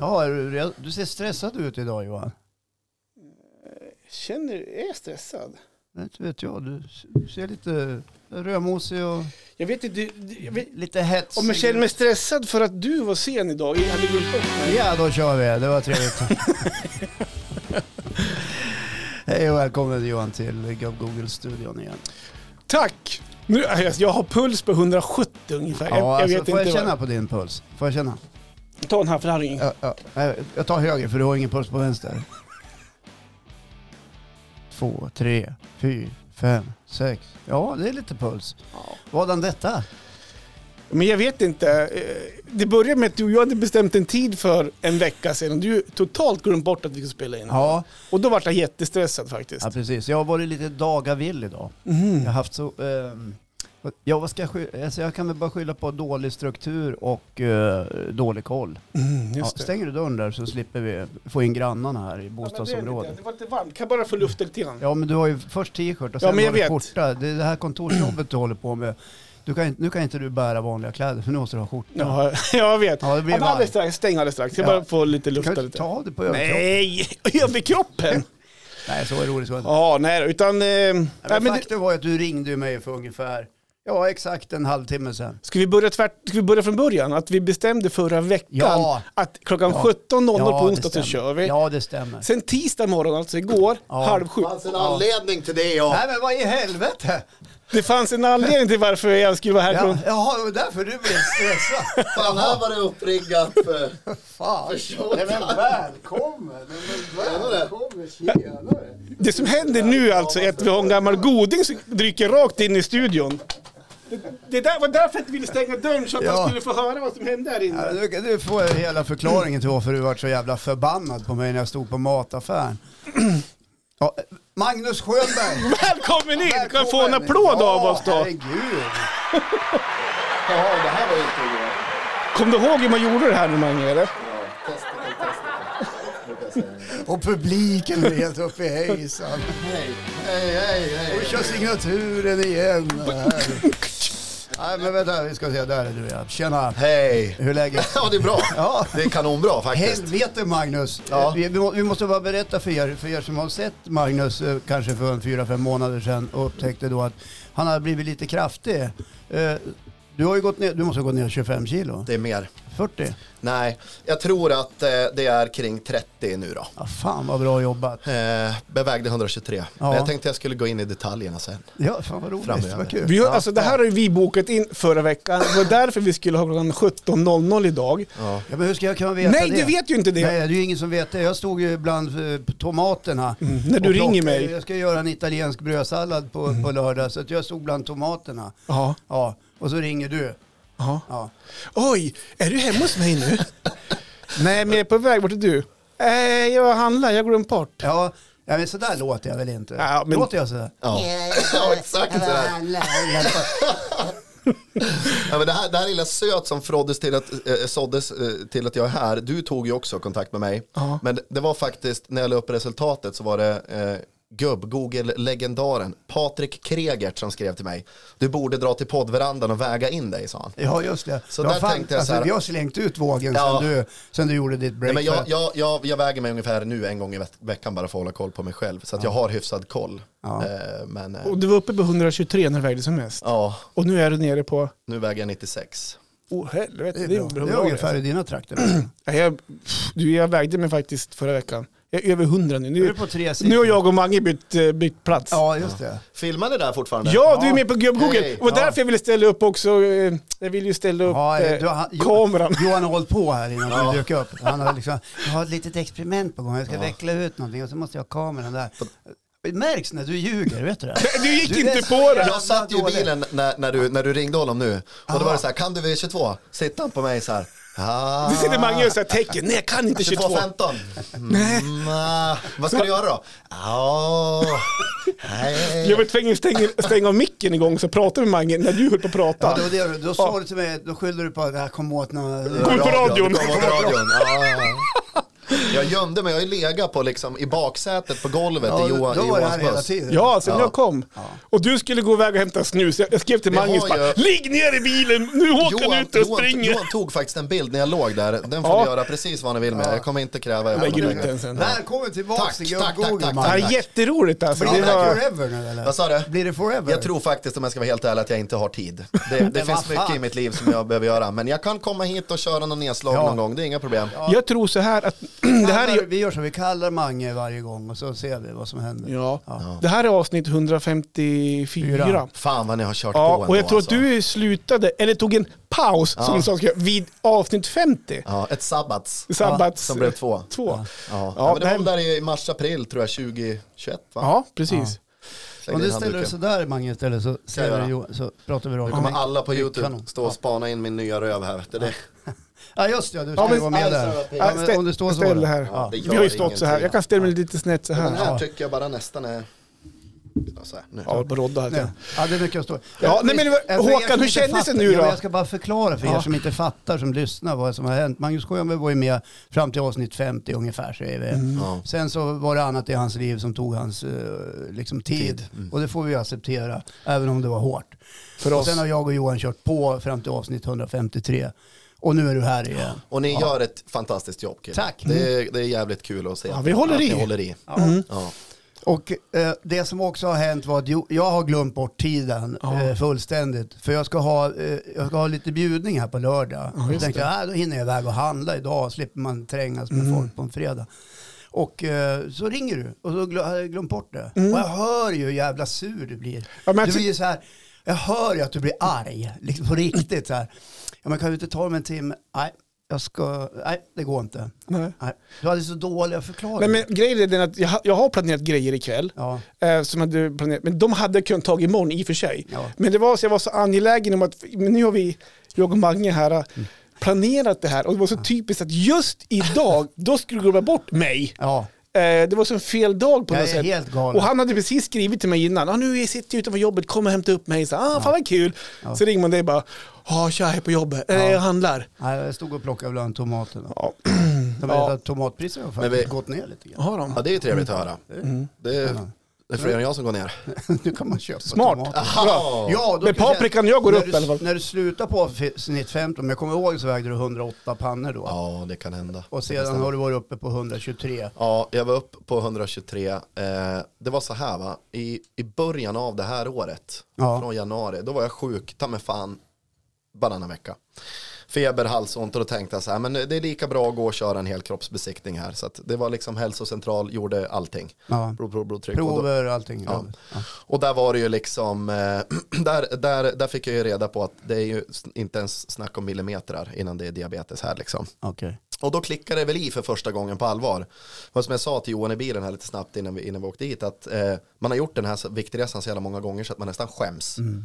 Ja, är du, red- du ser stressad ut idag Johan. Känner, är jag stressad? Det Inte vet jag, du s- ser lite rödmosig och Jag vet inte, du, du- jag vet, lite hetsig om jag känner mig stressad för att du var sen idag, jag hade glömt bort mig. Ja, då kör vi. Det var trevligt. Hej och välkommen Johan till Google-studion igen. Tack! Nu, jag, jag har puls på 170 ungefär. jag, Ja, jag alltså, vet får jag inte känna vad. på din puls? Får jag känna? Ta en hafflarring. Ja, ja. Nej, Jag tar höger för du har ingen puls på vänster. Två, tre, fyra, fem, sex. Ja, det är lite puls. Vadan detta? Men jag vet inte. eh, Det började med att du och jag hade bestämt en tid för en vecka sedan du totalt glömt bort att vi skulle spela in. Ja, Och då var jag jättestressad faktiskt. ja, precis. Jag har varit lite dagavill idag. Mhm. Jag har haft så... ehm, ja, vad ska jag skylla? Alltså, jag kan väl bara skylla på dålig struktur och eh, dålig koll. Mm, Ja, just det. stänger du dörren där så slipper vi få in grannarna här i Ja, men det, är bostadsområdet. det var lite varmt, kan bara få lufta lite grann. Ja, men du har ju först t-shirt och Ja, sen men jag har du vet. skjorta. Det är det här kontorsjobbet du håller på med. Du kan, inte- nu kan inte du bära vanliga kläder för nu måste du ha skjorta. Ja, jag vet. Ja, det blir alldeles strax, stäng alldeles strax. Jag Ja. bara får lite Kan lufta du lite. ta av dig på överkroppen? Nej, överkroppen! Nej, så är roligt. Ja, nej utan... Eh, nej, Nej, men men det, faktum var ju att du ringde mig för ungefär, ja exakt en halvtimme sedan. ska, vi börja tvärt, ska vi börja från början? Att vi bestämde förra veckan Ja. att klockan Ja. 17.00 Ja, på onsdag så kör vi. Ja, det stämmer. Sen tisdag morgon, alltså igår, Ja. halv sju. Det fanns en anledning till det ja. Nej, men vad i helvete? Det fanns en anledning till varför jag skulle vara här. Ja, jaha, det var därför du blev stressad. Fan, här var det uppriggat för... Fan. Nej, men välkommen. Nej, men välkommen. Tjenare. Det som händer nu alltså är att vi har en gammal goding som dyker rakt in i studion. Det, det där var därför att vi ville stänga dörren så att Ja. han skulle få höra vad som hände här inne. Ja, nu, nu får jag hela förklaringen till varför du var så jävla förbannad på mig när jag stod på mataffären. Ja, Magnus Schönberg. Välkommen in! Kan Välkommen. få en applåd av oss då. Herregud. Jaha, det här var ju inte bra. Kom du ihåg hur man gjorde det här nu Mange? Eller? Ja, testicle, testicle. brukar jag säga. Och publiken är helt uppe i hejsan. Hej, hej, hej, Och hej. kör signaturen igen. Här. Nej men vänta, vi ska se. Där är du ja. Tjena. Hej. Hur är läget? Ja, det är bra. Ja. Det är kanonbra faktiskt. Helvete Magnus! Ja. Vi, vi måste bara berätta för er, för er som har sett Magnus eh, kanske för en fyra, fem månader sedan och upptäckte då att han har blivit lite kraftig. Eh, Du har ju gått ner, du måste ha gått ner 25 kilo. Det är mer. 40? Nej, jag tror att eh, det är kring 30 nu då. Ja, fan vad bra jobbat. Eh, bevägde 123. Ja. Men jag tänkte jag skulle gå in i detaljerna sen. Ja, fan vad roligt. Framöver. Vad kul. Vi har, Ja, alltså, det här har ju vi bokat in förra veckan. Det var därför vi skulle ha klockan 17.00 idag. Ja. Ja, men hur ska jag kunna veta Nej, det? du vet ju inte det. Nej, det är ju ingen som vet det. Jag stod ju bland eh, tomaterna. Mm, när du ringer mig. Jag ska göra en italiensk brödsallad på, på lördag, så att jag stod bland tomaterna. Ja. Ja, och så ringer du. Ja. Ja. Oj, är du hemma hos mig nu? Nej, men jag är på väg. Vart är du? Eh, jag handlar, jag glömt bort. Ja, ja men sådär låter jag väl inte? Ja, men- Låter jag sådär? Ja. ja, exakt sådär. Ja, men det, här, det här lilla söt som fråddes till att, eh, såddes eh, till att jag är här, du tog ju också kontakt med mig. Ja. Men det, det var faktiskt, när jag la upp resultatet så var det eh, gubb-Google-legendaren Patrik Kregert som skrev till mig. Du borde dra till poddverandan och väga in dig, sa han. Ja, just det. Så ja, där tänkte jag alltså, så här- Vi har slängt ut vågen Ja. sen, du, sen du gjorde ditt Nej, break. men jag, jag, jag, jag väger mig ungefär nu en gång i veck- veckan bara för att hålla koll på mig själv. Så att jag har hyfsad koll. Ja. Eh, men eh, Och du var uppe på 123 när du vägde som mest. ja, Och nu är du nere på... nu väger jag 96. Åh helvete, det det är, är bra. bra. det är ungefär i dina trakter. Ja, jag, du, jag vägde mig faktiskt förra veckan. Jag är över 100 nu. Nu är du på tre nu har jag och Mange bytt, eh, bytt plats. Ja, Ja, just det. Filmar ni där fortfarande? du är Ja. med på Gubb-Google. Hej. Det var Ja. därför jag ville ställa upp också. eh, Jag vill ju ställa upp Ja, eh, du, har- Jo- kameran. Johan har hållit på här innan Ja. du dök upp. Han har liksom, jag har ett litet experiment på gång, jag ska veckla ut någonting och så måste jag ha kameran där. Det märks när du ljuger, vet du det? Du gick Du inte på det. Jag satt ju i bilen när, när, du, när du ringde honom nu. Och då Aha. var det så här, kan du vid 22? Sitter han på mig så här. Ah, Du sitter Mange och så här tecken. Nej, jag kan inte 22. 22.15. Mm, ah, vad ska du göra då? Ja, nej. Jag var tvungen att stänga, stänga av micken igång så pratade med Mange när du höll på att Ja, prata. det var det, då sa du till mig, då skyllde du på att jag kom åt någon... Kom på radion. Kom på radion. Ja, ja, ja. Jag gömde mig, jag har legat på liksom, i baksätet på golvet Ja, i Johan, i Johans buss. Ja, sen Ja. jag kom. Och du skulle gå iväg och hämta snus. Jag skrev till Vi Magnus bara, ju- ligg ner i bilen, nu åker han Johan, ut och Johan, springer. Johan tog faktiskt en bild när jag låg där. Den får Ja. ni göra precis vad ni vill med. Jag kommer inte kräva sen. Välkommen tillbaka Tack, till tack, Google, tack, tack, Det är jätteroligt alltså. Blir Det det var... forever nu eller? Vad sa du? Blir det forever? Jag tror faktiskt om jag ska vara helt ärlig att jag inte har tid. Det, det finns mycket i mitt liv som jag behöver göra. Men jag kan komma hit och köra någon nedslag Ja. någon gång, det är inga problem. Jag tror så här att det här är... vi gör så, vi kallar Mange varje gång och så ser vi vad som händer. Ja. Ja. Det här är avsnitt 154. Fyra. Fan vad ni har kört Ja, på ändå och jag tror alltså. att du slutade, eller tog en paus som du sa, vid avsnitt 50. Ja, ett sabbats. Sabbats... Som blev två. Två. Ja, Ja, ja, men det var där i mars-april tror jag, 2021 va? Ja, precis. Om du ställer dig sådär Mange istället så, så pratar vi rakt Då kommer alla på YouTube stå och spana in min nya röv här. vet du Det, Ja just det, du Ja, ska men- vara med Alltså, där. Ja, ställ, om det står så. ställ här. Ja, Vi har ju stått så här. Jag kan ställa mig lite snett så den här. här Ja, tycker jag bara nästan är... Ja, så här, nu. ja på rodda här. Nej. Ja, det är mycket att stå. Ja, nej, men Håkan, som hur kändes det nu då? Ja, jag ska bara förklara för er Ja. som inte fattar, som lyssnar, vad som har hänt. Magnus Sjöberg var ju med fram till avsnitt 50 ungefär, säger vi. Mm. Ja. Sen så var det annat i hans liv som tog hans eh, liksom, tid. Tid, mm. Och det får vi ju acceptera, även om det var hårt. För Och oss. sen har jag och Johan kört på fram till avsnitt 153. Och nu är du här igen. Och ni gör ett fantastiskt jobb killar. Tack. Det är, det är jävligt kul att se. Ja, vi håller att i. Ni håller i. Mm. Ja. Och eh, det som också har hänt var att jag har glömt bort tiden Ja. eh, fullständigt. För jag ska, ha, eh, jag ska ha lite bjudning här på lördag. Ja, jag tänkte att då hinner jag iväg och handla idag, slipper man trängas med Mm. folk på en fredag. Och eh, så ringer du och så glö- har jag glömt bort det. Mm. Och jag hör ju hur jävla sur du blir. Ja, men du blir så här, jag hör ju att du blir arg, liksom på riktigt så här. Ja, men kan du inte ta det med en timme? Nej, jag ska, nej det går inte. Nej. Nej. Du hade så dåliga förklaringar. Nej, men grejen är den att jag, jag har planerat grejer ikväll. Ja, Eh, som hade planerat, men de hade kunnat ta imorgon i och för sig. ja. Men det var så jag var så angelägen om att, men nu har vi, jag och Mange här, Mm. planerat det här. Och det var så typiskt att just idag, då skulle du glömma bort mig. ja. Eh, det var som fel dag på Jag något sätt. helt galen. Och han hade precis skrivit till mig innan, ah, nu sitter jag utanför jobbet, kom och hämta upp mig. Så, ah, fan vad kul. Ja. Så ringer man dig bara, ja tja, jag är på jobbet, eller Ja. jag handlar. Nej, jag stod och plockade bland tomaterna. Ja. Ja. vet att tomatpriserna har Men faktiskt vi- gått ner lite grann. Har de? ja, det är ju trevligt att höra. Mm. Det är, det är fler än jag som går ner. nu kan man köpa Smart. tomater. Aha. Ja, då Men kan jag paprikan jag går när upp du, i alla fall. När du slutar på avsnitt 15, om jag kommer ihåg så vägde du 108 pannor då. Ja, det kan hända. Och sedan har du varit uppe på 123. Ja, jag var upp på 123. Eh, det var så här va, I, i början av det här året, Ja. från januari, då var jag sjuk, ta mig fan, varannan vecka. Feber, halsont och då tänkte jag så här, men det är lika bra att gå och köra en helkroppsbesiktning här. Så det var liksom hälsocentral, gjorde allting. Ja. Blod, blod, blodtryck. Och, då, Prover, allting. Ja. Ja. och där var det ju liksom, eh, där, där, där fick jag ju reda på att det är ju inte ens snack om millimeter innan det är diabetes här liksom. Okej. Och då klickade det väl i för första gången på allvar. Och som jag sa till Johan i bilen här lite snabbt innan vi, innan vi åkte dit, att eh, man har gjort den här viktresan så jävla många gånger så att man nästan skäms. Mm.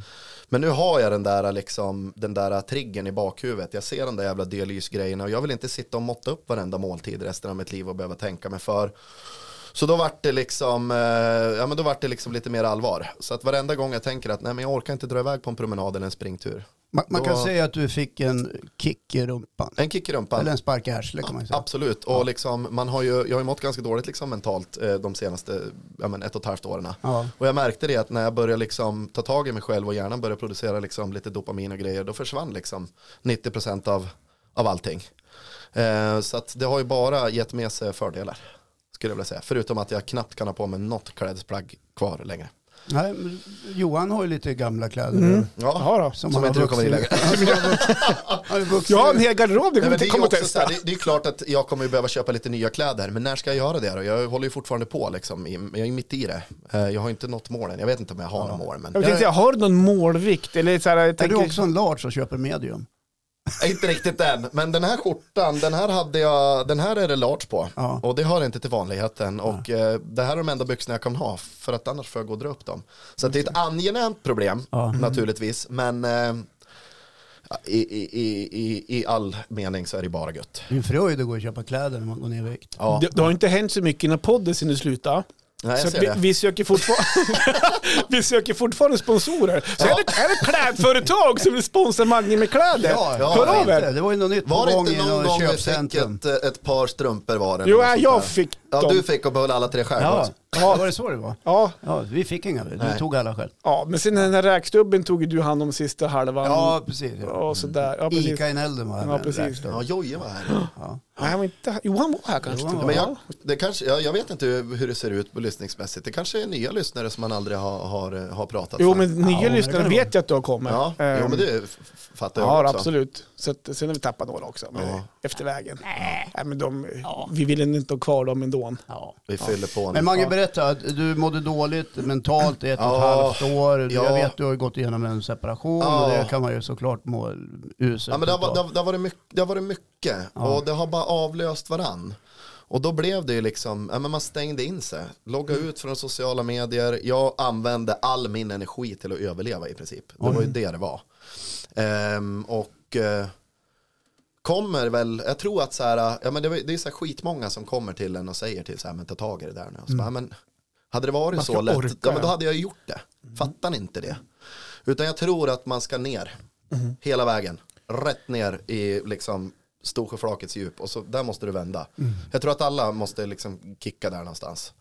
Men nu har jag den där, liksom, den där triggern i bakhuvudet. Jag ser den där jävla dialysgrejerna och jag vill inte sitta och måtta upp varenda måltid resten av mitt liv och behöva tänka mig för. Så då vart det liksom, eh, ja men då vart det liksom lite mer allvar. Så att varenda gång jag tänker att nej men jag orkar inte dra iväg på en promenad eller en springtur. Man, man kan Då- säga att du fick en kick i rumpan. En kick i rumpan. Eller en spark i arslet kan man säga. Absolut, och liksom, man har ju, jag har ju mått ganska dåligt liksom mentalt eh, de senaste ja, men ett och ett halvt åren. Ja. Och jag märkte det att när jag började liksom ta tag i mig själv och hjärnan började producera liksom lite dopamin och grejer, då försvann liksom 90% av, av allting. Eh, så det har ju bara gett med sig fördelar, skulle jag vilja säga. Förutom att jag knappt kan ha på mig något klädesplagg kvar längre. Nej, Johan har ju lite gamla kläder. Mm. Ja, då. som, han jag inte har tror kommer in längre. vuxit- Han har ju vuxit- Jag har en hel garderob, det kommer inte är komma så här, testa. det, det är klart att jag kommer behöva köpa lite nya kläder, men när ska jag göra det då? Jag håller ju fortfarande på liksom, i- jag är mitt i det. Eh, Jag har inte nått målen, jag vet inte om jag har några mål, men Jag tänkte har du någon målvikt? Eller så här, jag Är tänker, du också en large och köper medium? Inte riktigt än. Men den här skjortan, den här hade jag, den här är det large på. Ja. Och det hör inte till vanligheten. Och eh, det här är de enda byxorna jag kan ha, för att annars får jag gå och dra upp dem. Så att det är ett angenämt problem, Ja. naturligtvis. Men eh, i, i, i, i, i all mening så är det bara gött. Det är en fröjd att gå och köpa kläder när man går ner i vikt. Ja. det, det har inte hänt så mycket innan podden sen du slutade. Nej, jag Så vi, det. vi, söker fortfarande, vi söker fortfarande sponsorer. Så är, det, är det klädföretag som vill sponsra Magni med kläder? Ja, Ja, Hör av er. Det var ju något nytt Var på det gång inte i någon gång vi fick ett, ett par strumpor var det? Jo, jag där? fick Ja, dem. du fick och behöll alla tre själv Ja, också. ja, var det så det var? Ja, Ja, vi fick inga, du Nej. tog alla själv. ja, men sen den här räkstubben tog ju du hand om sista halvan. Ja, precis. Ja. Och sådär. Ja, precis. Ica i Nälden var Ja, med precis. Ja, Jojje var här. Ja. Nej, han var inte... Jo, han var här kanske. Jo, Men jag, det kanske, jag, jag vet inte hur det ser ut lyssningsmässigt. Det kanske är nya lyssnare som man aldrig har, har, har pratat Jo, för. men nya det lyssnare vet jag att du har kommit. Ja, jo, Ehm, men det f- fattar jag Ja, också. absolut. Så att, sen har vi tappat några också men Ja. efter vägen. Nej, men de, Vi ville inte ha kvar dem ändå. Ja. Vi fyller på nu. Men Mange, Ja. berätta att du mådde dåligt mentalt i ett och ett Ja, halvt år. Jag ja. vet att du har gått igenom en separation Ja. och det kan man ju såklart må uselt Ja, men det, har, utav. det, har, det, har varit mycket, det har varit mycket och det har bara avlöst varann. Och då blev det ju liksom, ja, men man stängde in sig, logga ut från sociala medier. Jag använde all min energi till att överleva i princip. Det var ju det det var. Ehm, och eh, kommer väl, jag tror att så här, ja, men det, det är så här skitmånga som kommer till en och säger till så här, men ta tag i det där nu. Och så bara, men, hade det varit så lätt, orka, ja, men då hade jag gjort det. Fattar ni inte det? Utan jag tror att man ska ner hela vägen. Rätt ner i liksom Storsjöflakets djup och så där måste du vända. Jag tror att alla måste liksom kicka där någonstans.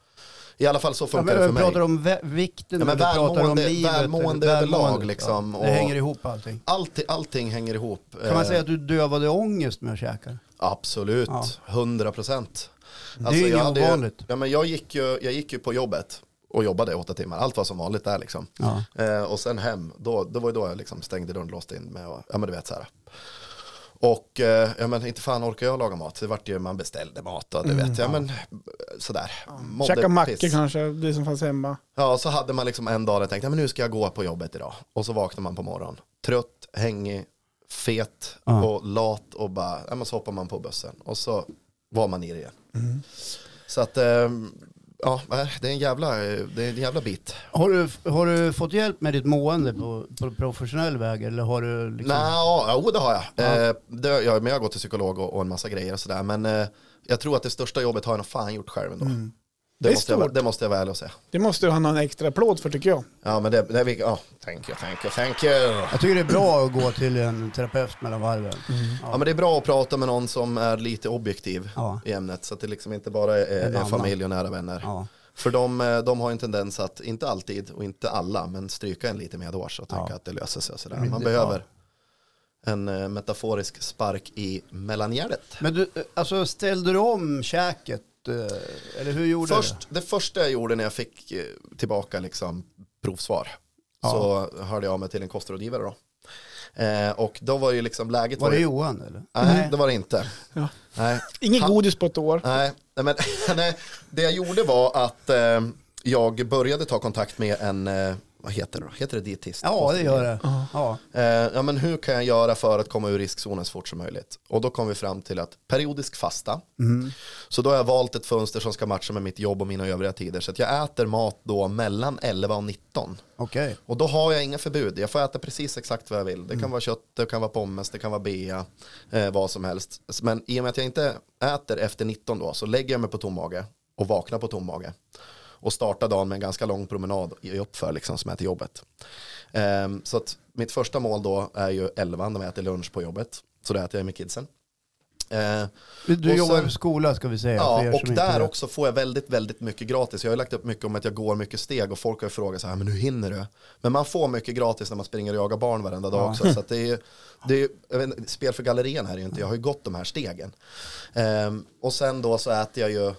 I alla fall så Ja, funkar men det för mig. pratar om vikten, Ja, men du pratar om livet. välmående överlag, liksom, Ja. Det hänger ihop allting. Allting, allting hänger ihop. Kan man Eh, säga att du dövade ångest med att käka? Absolut, Ja. 100 procent. Det är inget ovanligt. Ja, men jag, gick ju, jag gick ju på jobbet och jobbade åtta timmar. Allt var som vanligt där liksom. Ja. Eh, och sen hem, då, då var ju då jag liksom stängde dörren och låste in och, ja men du vet så här. Och eh, ja, men inte fan orkar jag laga mat. Det vart ju, man beställde mat och du vet, ja men sådär. Mådde Käka mackor kanske, det som fanns hemma. Ja, så hade man liksom en dag där jag tänkte, ja, men nu ska jag gå på jobbet idag. Och så vaknar man på morgonen, trött, hängig, fet Ja. och lat och bara, ja men så hoppar man på bussen. Och så var man i det igen. Så att, ehm, ja, det är en jävla, det är en jävla bit. Har du, har du fått hjälp med ditt mående på, på professionell väg eller har du liksom... Nej, ja, det har jag. Ja. Eh, det, jag, men jag har gått till psykolog och, och en massa grejer och sådär. Men eh, jag tror att det största jobbet har jag nog fan gjort själv ändå. Mm. Det, Det måste jag, det måste jag vara ärlig och säga. Det måste du ha någon extra applåd för tycker jag. Ja, men det, det ja, thank you, thank you, thank you. Jag tycker det är bra att gå till en terapeut mellan varven. Ja men det är bra att prata med någon som är lite objektiv Ja. i ämnet så att det liksom inte bara är, En är familj och nära vänner. Ja. För de, eh, de har en tendens att, inte alltid och inte alla, men stryka en lite medhårs och tänka Ja. att det löser sig och sådär. Mm, Man behöver en eh, metaforisk spark i mellangärdet. Men du, eh, alltså ställde du om käket? Eh, Eller hur gjorde Först, det första jag gjorde när jag fick eh, tillbaka liksom provsvar Ja. så hörde jag av mig till en kostrådgivare då. Eh, och då var ju liksom läget du? Var det ju- Johan eller? Nej, det var det inte. Ja. Nej. Han- godis på ett år. Nej, nej, men nej, det jag gjorde var att eh, jag började ta kontakt med en, eh, vad heter det då? Heter det dietist? Ja, det gör det. Ja. Eh, ja, men hur kan jag göra för att komma ur riskzonen så fort som möjligt? Och då kom vi fram till att periodisk fasta. Mm. Så då har jag valt ett fönster som ska matcha med mitt jobb och mina övriga tider. Så att jag äter mat då mellan 11 och 19. Okej. Och då har jag inga förbud. Jag får äta precis exakt vad jag vill. Det kan Mm. vara kött, det kan vara pommes, det kan vara bea, eh, vad som helst. Men i och med att jag inte äter efter 19 då så lägger jag mig på tom mage och vaknar på tom mage. Och startar dagen med en ganska lång promenad i uppför liksom som är till jobbet. Ehm, så att mitt första mål då är ju 11 när jag äter lunch på jobbet. Så då äter jag med kidsen. Eh, Du jobbar sen- på skola ska vi säga. Ja, och där vet. också får jag väldigt, väldigt mycket gratis. Jag har ju lagt upp mycket om att jag går mycket steg och folk har ju frågat så här, men hur hinner du? Men man får mycket gratis när man springer och jagar barn varenda dag Ja. också. Så det är det är inte, spel för gallerien här är ju inte, jag har ju gått de här stegen. Ehm, och sen då så äter jag ju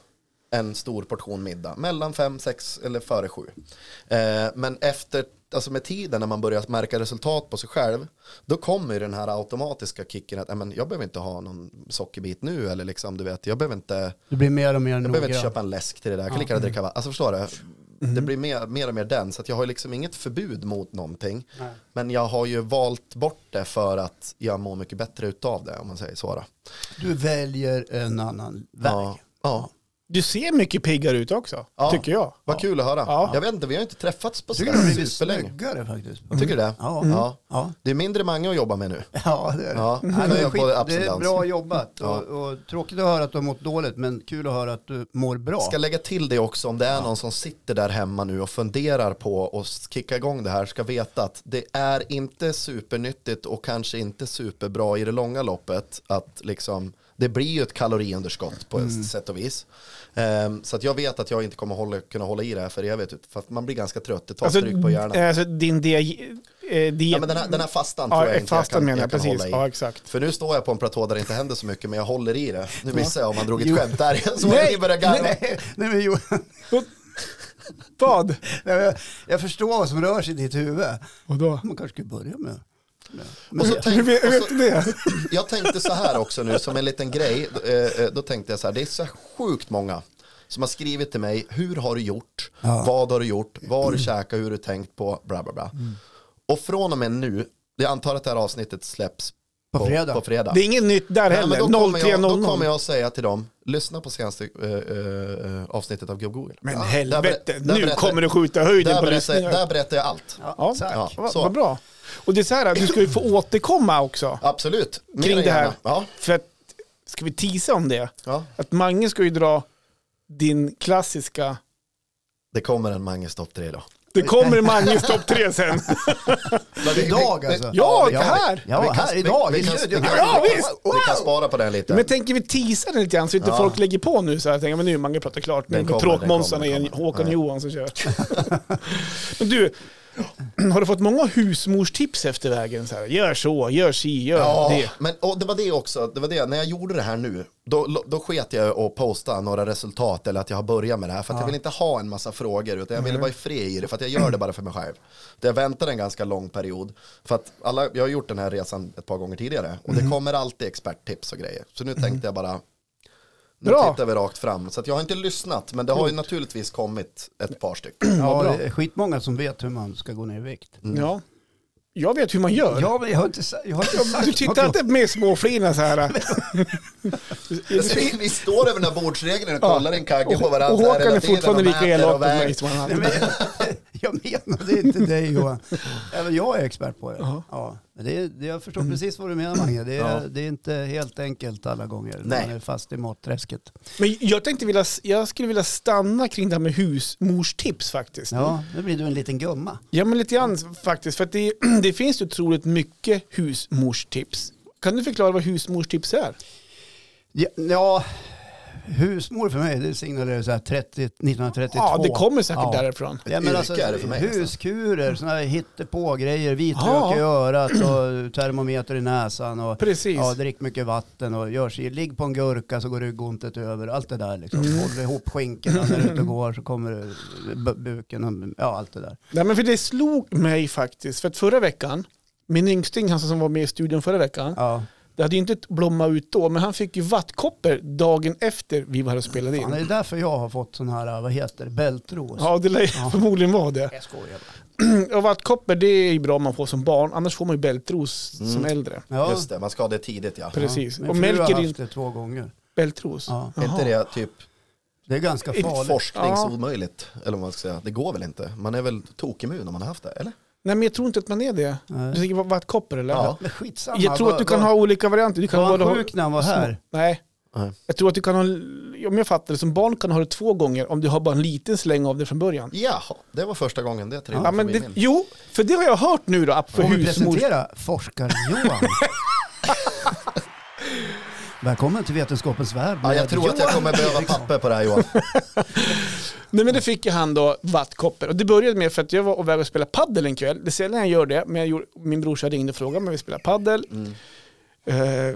en stor portion middag, mellan fem, sex eller före sju. Ehm, men efter, alltså med tiden när man börjar märka resultat på sig själv, då kommer ju den här automatiska kicken att, "Ja, men jag behöver inte ha någon sockerbit nu, eller liksom, du vet, jag behöver inte Du blir mer och mer jag behöver inte köpa en läsk till det där, jag kan lika gärna dricka vatten. Alltså förstår du? Det blir mer, mer och mer den, så att jag har liksom inget förbud mot någonting. Nej. Men jag har ju valt bort det för att jag mår mycket bättre utav det, om man säger så. Då. Du väljer en annan väg. Ja, ja. Du ser mycket piggare ut också, Ja. tycker jag. Vad kul att höra. Ja. Jag vet inte, vi har inte träffats på sådär superlänge. snyggare faktiskt. Tycker du det? Ja. Ja. Ja. Det är mindre Mange att jobba med nu. Ja, det är det. Ja. Nej, jag skit, få ups det är bra jobbat Ja. och, och tråkigt att höra att du har mått dåligt men kul att höra att du mår bra. Ska lägga till det också om det är någon som sitter där hemma nu och funderar på att kicka igång det här ska veta att det är inte supernyttigt och kanske inte superbra i det långa loppet att liksom det blir ju ett kaloriunderskott på ett Mm. sätt och vis. Ehm, så att jag vet att jag inte kommer hålla, kunna hålla i det här för evigt för att man blir ganska trött, det tar Alltså, stryk på hjärnan. alltså din dia, eh, diet... Ja, men den, här, den här fastan tror Ja, jag inte jag kan, jag, jag kan hålla i. Ja, exakt. För nu står jag på en platå där det inte händer så mycket men jag håller i det. Nu missar jag om man drog ett skämt där så Nej, börjar garva. Nej, nej men Johan, Vad? nej, jag, jag förstår vad som rör sig i ditt huvud. Och då? Man kanske skulle börja med. Med så Hur vet du det? Jag tänkte så här också nu som en liten grej. eh, eh, Då tänkte jag så här, det är så sjukt många som har skrivit till mig, hur har du gjort, Ja. vad har du gjort, vad har du käkat, hur har du tänkt på, bla bla bla. Och från och med nu, jag antar att det här avsnittet släpps På fredag. På fredag. Det är inget nytt där Nej, heller. då, kommer jag, då 03.00. kommer jag säga till dem, lyssna på senaste eh, eh, avsnittet av Gubb Google. Men Ja, helvete, där nu kommer du skjuta höjden på lyssningar. där berättar jag allt. Ja, Ja. Ja. Vad bra. Och det är så här, du ska ju få återkomma också. Absolut. Mer Kring det här. Ja, För att, ska vi tisa om det? ja. Att Mange ska ju dra din klassiska... Det kommer en Manges topp tre då. Det kommer Manges topp tre sen. Men Idag alltså? Ja, Ja, här! Ja, vi kan- här idag. vi i kan- vi kan- Ja, visst! Vi kan spara på den lite. Men tänker vi tisa den lite grann så inte Ja. folk lägger på nu så här. Tänker, men nu är Mange pratar klart. Nu kommer, tråkmånsarna igen. Håkan Nej. Johansson kör. men du, har du fått många husmorstips efter vägen? Så här, gör så, gör si, gör Ja, det. men och det var det också, det var det, när jag gjorde det här nu, då, då sket jag att posta några resultat eller att jag har börjat med det här, för att jag vill inte ha en massa frågor, utan jag ville vara i fred i det, för jag gör det bara för mig själv. Jag väntar en ganska lång period, för att alla, jag har gjort den här resan ett par gånger tidigare, och det kommer alltid experttips och grejer. Så nu tänkte jag bara, nu Bra. tittar vi rakt fram. Så att jag har inte lyssnat, men det har ju naturligtvis kommit ett par stycken. Ja, det är skitmånga som vet hur man ska gå ner i vikt. Ja. Jag vet hur man gör. Ja, men jag har inte, jag har inte sagt Du tittar inte med småflina så här. vi står över den här bordsregeln och kollar en kagge på varandra Och Håkan är fortfarande lika elak mot mig som han men, jag menade inte dig Johan. Även jag är expert på det. Ja, men det, det jag förstår precis vad du menar Mange. Det är, Ja. det är inte helt enkelt alla gånger. Nej. Man är fast i matträsket. Men jag tänkte vilja, jag skulle vilja stanna kring det här med husmorstips faktiskt. Ja, nu blir du en liten gumma. Ja, men lite grann faktiskt. För det, det finns otroligt mycket husmorstips. Kan du förklara vad husmorstips är? Ja husmor för mig, det signalerar så här 30, 1932. Ja, det kommer säkert Ja. därifrån. Ja, men Yrke alltså, är det för mig huskurer, sådana här hittepå-grejer, vitlök Ja. i örat och termometer i näsan och Precis. ja, drick mycket vatten och gör sig, ligg på en gurka så går ryggontet över, allt det där liksom. Mm. Håller ihop skinkorna när du ute och går så kommer bu- buken och ja, allt det där. Nej, men för det slog mig faktiskt. För att förra veckan, min yngsting, han som var med i studion förra veckan, Ja, det hade ju inte blommat ut då, men han fick ju vattkoppor dagen efter vi var här och spelade fan, det är in. därför jag har fått sån här, vad heter det, bältros. Ja, det lär förmodligen vara det. Jag skojar bara. Och vattkoppor, det är ju bra om man får som barn, annars får man ju bältros Mm. som äldre. Ja, Just det, man ska ha det tidigt ja. Precis. Min och mälker har in haft det två gånger. bältros. Ja. Är inte det typ Det är ganska farligt. forskningsomöjligt? Eller vad man ska säga. Det går väl inte? Man är väl tokimmun om man har haft det, eller? Nej, men jag tror inte att man är det. Nej. Du tänker på vattkoppor eller? Ja. Men skitsamma. Jag tror att du kan ha olika varianter. Du kan Var han ha- sjuk när han var här? Nej. Nej. Jag tror att du kan ha, om jag fattar det, som barn kan ha det två gånger om du har bara en liten släng av det från början. Jaha, det var första gången det Ja, trillade men förbi det, jo, för det har jag hört nu då, för Får vi presentera forskar-Johan? Välkommen till Vetenskapens värld. Ja, jag tror att jag kommer behöva papper på det här Johan. Nej men det fick ju han då vattkoppor. Och det började med för att jag var och väg och spela paddel en kväll. Det är sällan jag gör det, men jag gjorde, min brorsa ringde och frågade om jag ville spela paddel. Mm. Eh,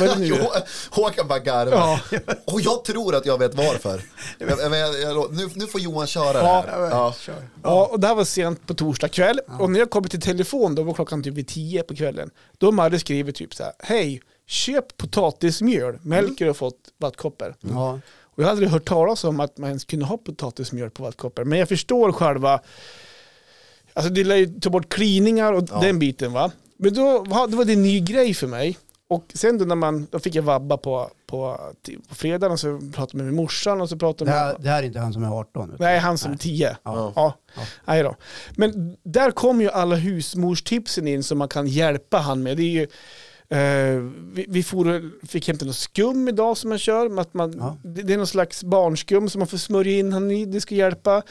vad är det nu? Håkan bara garvar. Ja. Och jag tror att jag vet varför. Jag, jag, jag, jag, nu, nu får Johan köra det Ja. här. Ja. Kör. Ja, och det här var sent på torsdag kväll. Och när jag kommer till telefon, då var klockan typ vid tio på kvällen. Då har Marre skrivit typ så här, hej, köp potatismjöl, Melker har fått vattkoppor. Ja. Och jag hade aldrig hört talas om att man ens kunde ha potatismjöl på vattkoppor. Men jag förstår själva, alltså det lär ju ta bort kliningar och Ja. den biten va. Men då var, då var det en ny grej för mig. Och sen då när man, då fick jag vabba på, på, på fredagen och så pratade jag med morsan och så pratade Det man... här, det här är inte han som är 18. utan- Nej, han som är 10. Ja. Ja. Ja. Nej då. Men där kommer ju alla husmorstipsen in som man kan hjälpa han med. Det är ju, eh, vi vi for, fick hämta något skum idag som man kör. Att man, Ja. det, det är någon slags barnskum som man får smörja in han i. Det ska hjälpa.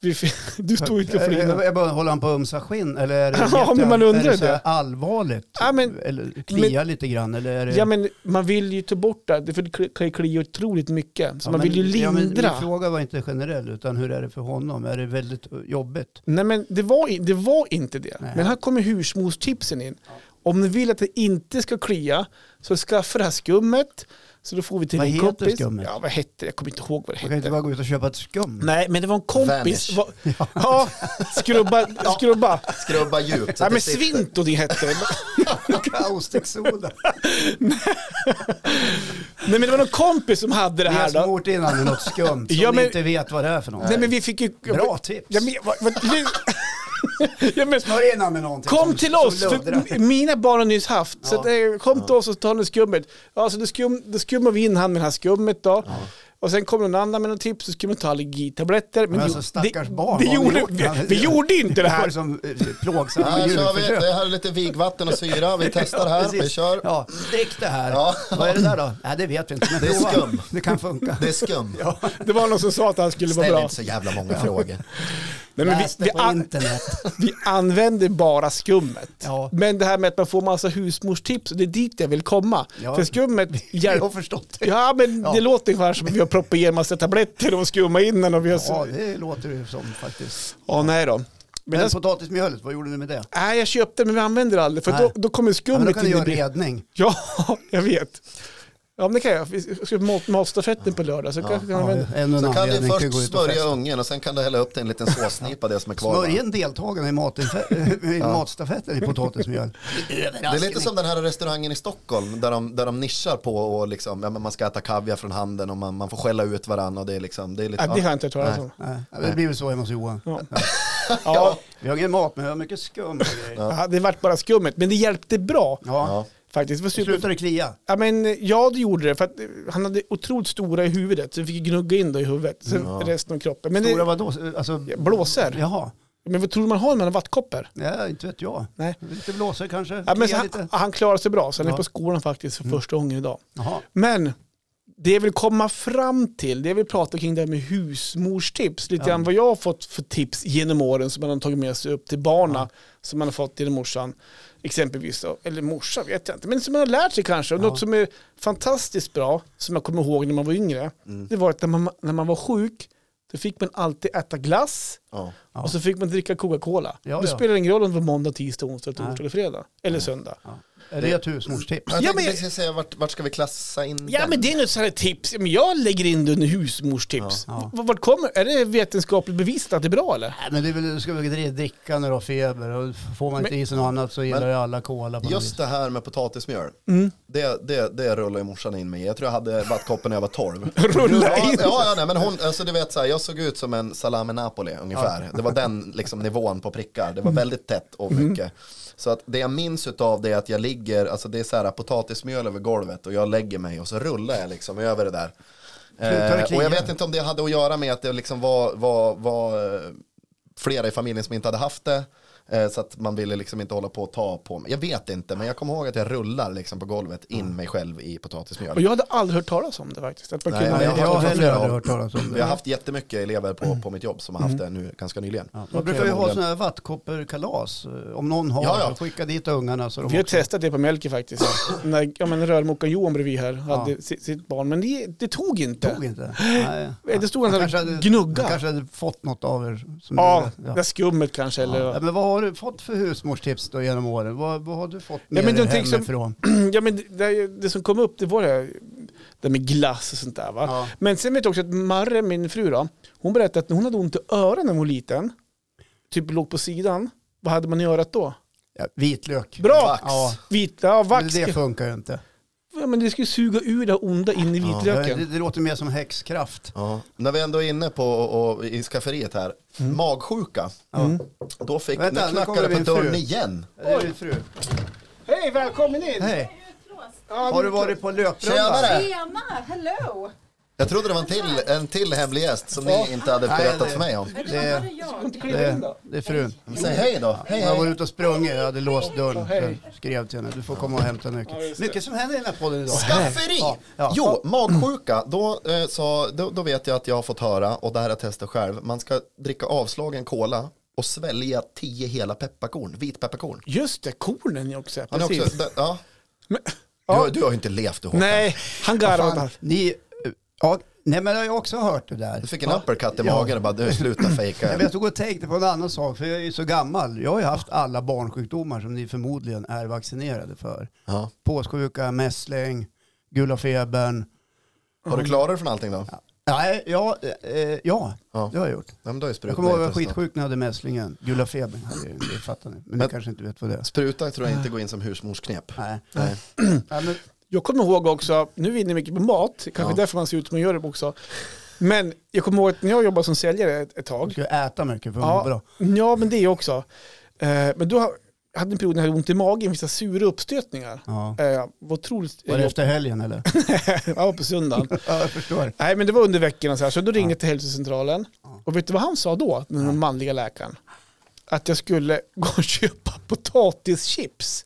Vi, du stod inte och jag bara, håller han på att ömsa skinn eller är det, Ja, men man undrar är det allvarligt? Ja, men- eller klia lite grann? Eller det... Ja men man vill ju ta bort det, för det kan ju klia otroligt mycket. Så Ja, man vill ju ja, lindra. min fråga var inte generell, utan hur är det för honom? Är det väldigt uh, jobbigt? Nej men det var, det var inte det. Nej. Men här kommer husmorstipsen in. Om ni vill att det inte ska klia så skaffa det här skummet. Så då får vi till Vad en heter kompis. skummet? Ja vad hette det? Jag kommer inte ihåg vad det Man kan inte hette. bara gå ut och köpa ett skum. Nej men det var en kompis. Va, ja, skrubba. skrubba. Skrubba djupt. Nej men. Svinto det hette det. Kaustiksoda. Nej men det var någon kompis som hade det Vi har här då. smort in honom med något skumt som Ja, men- inte vet vad det är för något. Nej men vi fick ju... Bra tips. Ja, men, vad, vad, ja, men, Smörj in med någonting Kom som- till som oss, för mina barn har nyss haft. Så Ja. att, eh, kom till oss och ta nu skummet. Ja, så då, skum, då skummar vi in han med det här skummet då. Och sen kommer någon annan med något tips så skulle man ta allergitabletter. Men, Men det- alltså stackars det, barn. Det gjorde, gjort? vi, vi gjorde inte det här. som eh, plågsamma Här kör vi, det här är lite vigvatten och syra. Vi testar Ja, här, vi kör. Ja, drick det här. Ja. Vad är det där då? Nej, det vet vi inte. Men Det är skum. Det kan funka. Det är skum. Ja. Det var någon som sa att det här skulle vara Ställ bra. inte så jävla många frågor. Nej, men vi, vi, det an, vi använder bara skummet. Ja. Men det här med att man får massa husmorstips, det är dit jag vill komma. Ja. För skummet Jag har förstått det. Ja, men Ja. det låter ungefär som att vi har proppat i en massa tabletter och skummat in den och vi har... Ja, Ja, det låter ju som faktiskt. nej då. Men Men potatismjölet, vad gjorde du med det? nej, jag köpte men vi använder aldrig för då, då kommer Ja, men skummet in i göra bilden. Ja, jag vet. Ja, men det kan jag. Vi ska mat, matstafetten på lördag. Så kanske kan Ja, ännu en Så kan du först smörja ungen och sen kan du hälla upp det en liten såsnipa det som är kvar. va? Smörj in deltagarna i, matinfe- i matstafetten i potatismjöl. Det är lite som den här restaurangen i Stockholm där de, där de nischar på och liksom, ja, men man ska äta kaviar från handen och man, man får skälla ut varandra och det är liksom, det är lite, Ja, det har jag inte hört talas om. Det blir väl så hemma hos Johan. Ja. Ja, Vi har ingen mat, men vi har mycket skum ja, det vart bara skummet. Men det hjälpte bra Ja, Ja. Faktiskt. Var super... slutar det klia? Ja, men, ja, det gjorde det. För att han hade otroligt stora i huvudet. Så vi fick gnugga in det i huvudet. Sen Ja. resten av kroppen. Men Stora det, vadå? Alltså, blåser. Jaha, Men vad tror du man har man har vattkoppor? ja, inte vet jag. Nej. Lite blåsor kanske? Ja, men han, han klarade sig bra. Så han är Ja. på skolan faktiskt för första gången idag. Jaha. Men det jag vill komma fram till, det jag vill prata kring det här med husmorstips. Lite Ja. grann vad jag har fått för tips genom åren som man har tagit med sig upp till barna. Som man har fått genom morsan. Exempelvis, då. eller morsan vet jag inte. Men som man har lärt sig kanske. Och Ja. Något som är fantastiskt bra, som jag kommer ihåg när man var yngre. Mm. Det var att när man, när man var sjuk, då fick man alltid äta glass. Ja. Och så fick man dricka Coca-Cola. Ja, Då ja. spelar det ingen roll om det var måndag, tisdag, onsdag, torsdag eller fredag. Eller söndag. Är det ett husmorstips? Jag Ja, men- jag ska säga vart, vart ska vi klassa in Ja den? men det är något här tips. Men jag lägger in det under husmorstips. Ja. V- Vart kommer, är det vetenskapligt bevisat att det är bra eller? Nej, men det är väl, du ska väl dri- dricka när du har feber och får man inte Men- i sig något annat så gillar ju alla cola på Just det här med potatismjöl, Mm. det, det, det rullar ju morsan in mig. Jag tror jag hade vattkoppen när jag var 12. Rulla Ja, in. ja, ja nej, men hon, alltså du vet så här, jag såg ut som en salami Napoli ungefär. Det var den liksom, nivån på prickar. Det var väldigt tätt och mycket. Så att det jag minns utav det är att jag ligger, alltså det är så här potatismjöl över golvet och jag lägger mig och så rullar jag liksom över det där. Eh, och jag vet inte om det hade att göra med att det liksom var, var, var eh, flera i familjen som inte hade haft det. Eh, Så att man ville liksom inte hålla på och ta på mig. Jag vet inte, men jag kommer ihåg att jag rullar liksom på golvet in mig själv i potatismjöl. Och jag hade aldrig hört talas om det faktiskt. Att Nej, jag jag har heller aldrig hört talas om Vi det. har haft jättemycket elever på, på mitt jobb som har haft det nu ganska nyligen. Ja, man brukar ju ha sådana här vattkopperkalas. Om någon har, Ja, ja. skicka dit ungarna så de Vi har också- testat det på Melker faktiskt. När ja, men rörmokaren Johan bredvid här hade Ja. sitt, sitt barn. Men det, det tog inte. Tog inte? Nej. Det stod där och hade- gnugga. Han kanske hade fått något av er. Som Ja, det skummet kanske. Eller, Ja, men vad har du fått för husmorstips då genom åren? Vad, vad har du fått med Ja, men dig någonting som- hemifrån? ja, men det, det som kom upp det var det, det med glass och sånt där. Va? Ja. Men sen vet jag också att Marre, min fru då, hon berättade att när hon hade ont i öronen när hon var liten, typ låg på sidan, vad hade man i örat då? Ja, vitlök. Bra! Vax. Ja, Vit, ja, men vax. det funkar ju inte. Ja, men det skulle suga ur det onda in i Ja, vitlöken. det, det låter mer som häxkraft. Ja. När vi ändå är inne på och, och, i skafferiet här, magsjuka. Mm. Då fick, Vänta, nu nu knackade det på dörren igen. Det är din fru. Hej, välkommen in! Hej. Utlåst. Har du varit på löprunda? Tjenare! Tjena, hello! Jag trodde det var en till, en till hemlig gäst som ni inte hade berättat för mig om. Det, Det- det Det, är frun. Säg hej då. Hej, Jag var hej. ute och sprungit, jag hade låst dörren. Så jag skrev till henne, du får komma och hämta nyckeln. Mycket som händer i den här podden idag. Skafferi! Ja, ja. Jo, magsjuka, då, eh, så, då, då vet jag att jag har fått höra, och det här har jag testat själv, man ska dricka avslagen cola och svälja tio hela pepparkorn, vitpepparkorn. Just det, kornen också. Han är Precis. också, ja. Men, Du, ja, har- du har ju inte levt du Håkan. nej, han Fan, garvar. ni, ja, nej men jag har ju också hört det där. Du fick en Ja. uppercut i Ja. magen och bara, du sluta fejka. Jag jag och tänkte på en annan sak, för jag är ju så gammal. Jag har ju haft alla barnsjukdomar som ni förmodligen är vaccinerade för. Ja. Påssjuka, mässling, gula febern. Har du klarat dig från allting då? Nej, ja, eh, ja, Ja. det har jag gjort. Ja, men då är Jag kommer ihåg att jag var skitsjuk när jag hade mässlingen. Gula febern hade jag, det fattar ni. Men, ni Men- kanske inte vet vad det är. Spruta tror jag inte går in som husmorsknep. Nej. Nej. Ja, men, Jag kommer ihåg också, nu är vi inne mycket på mat, kanske Ja. därför man ser ut som man gör det också. Men jag kommer ihåg att när jag jobbade som säljare ett, ett du tag, ska äta mycket för att må bra. ja men det också. Eh, men då hade en period när jag hade ont i magen, vissa sura uppstötningar. Ja. Eh, var otroligt Var det efter helgen eller? ja, på söndagen. Ja, jag förstår. Nej men det var under veckorna så här, så då ringde jag till hälsocentralen. Och vet du vad han sa då, den manliga läkaren? Att jag skulle gå och köpa potatischips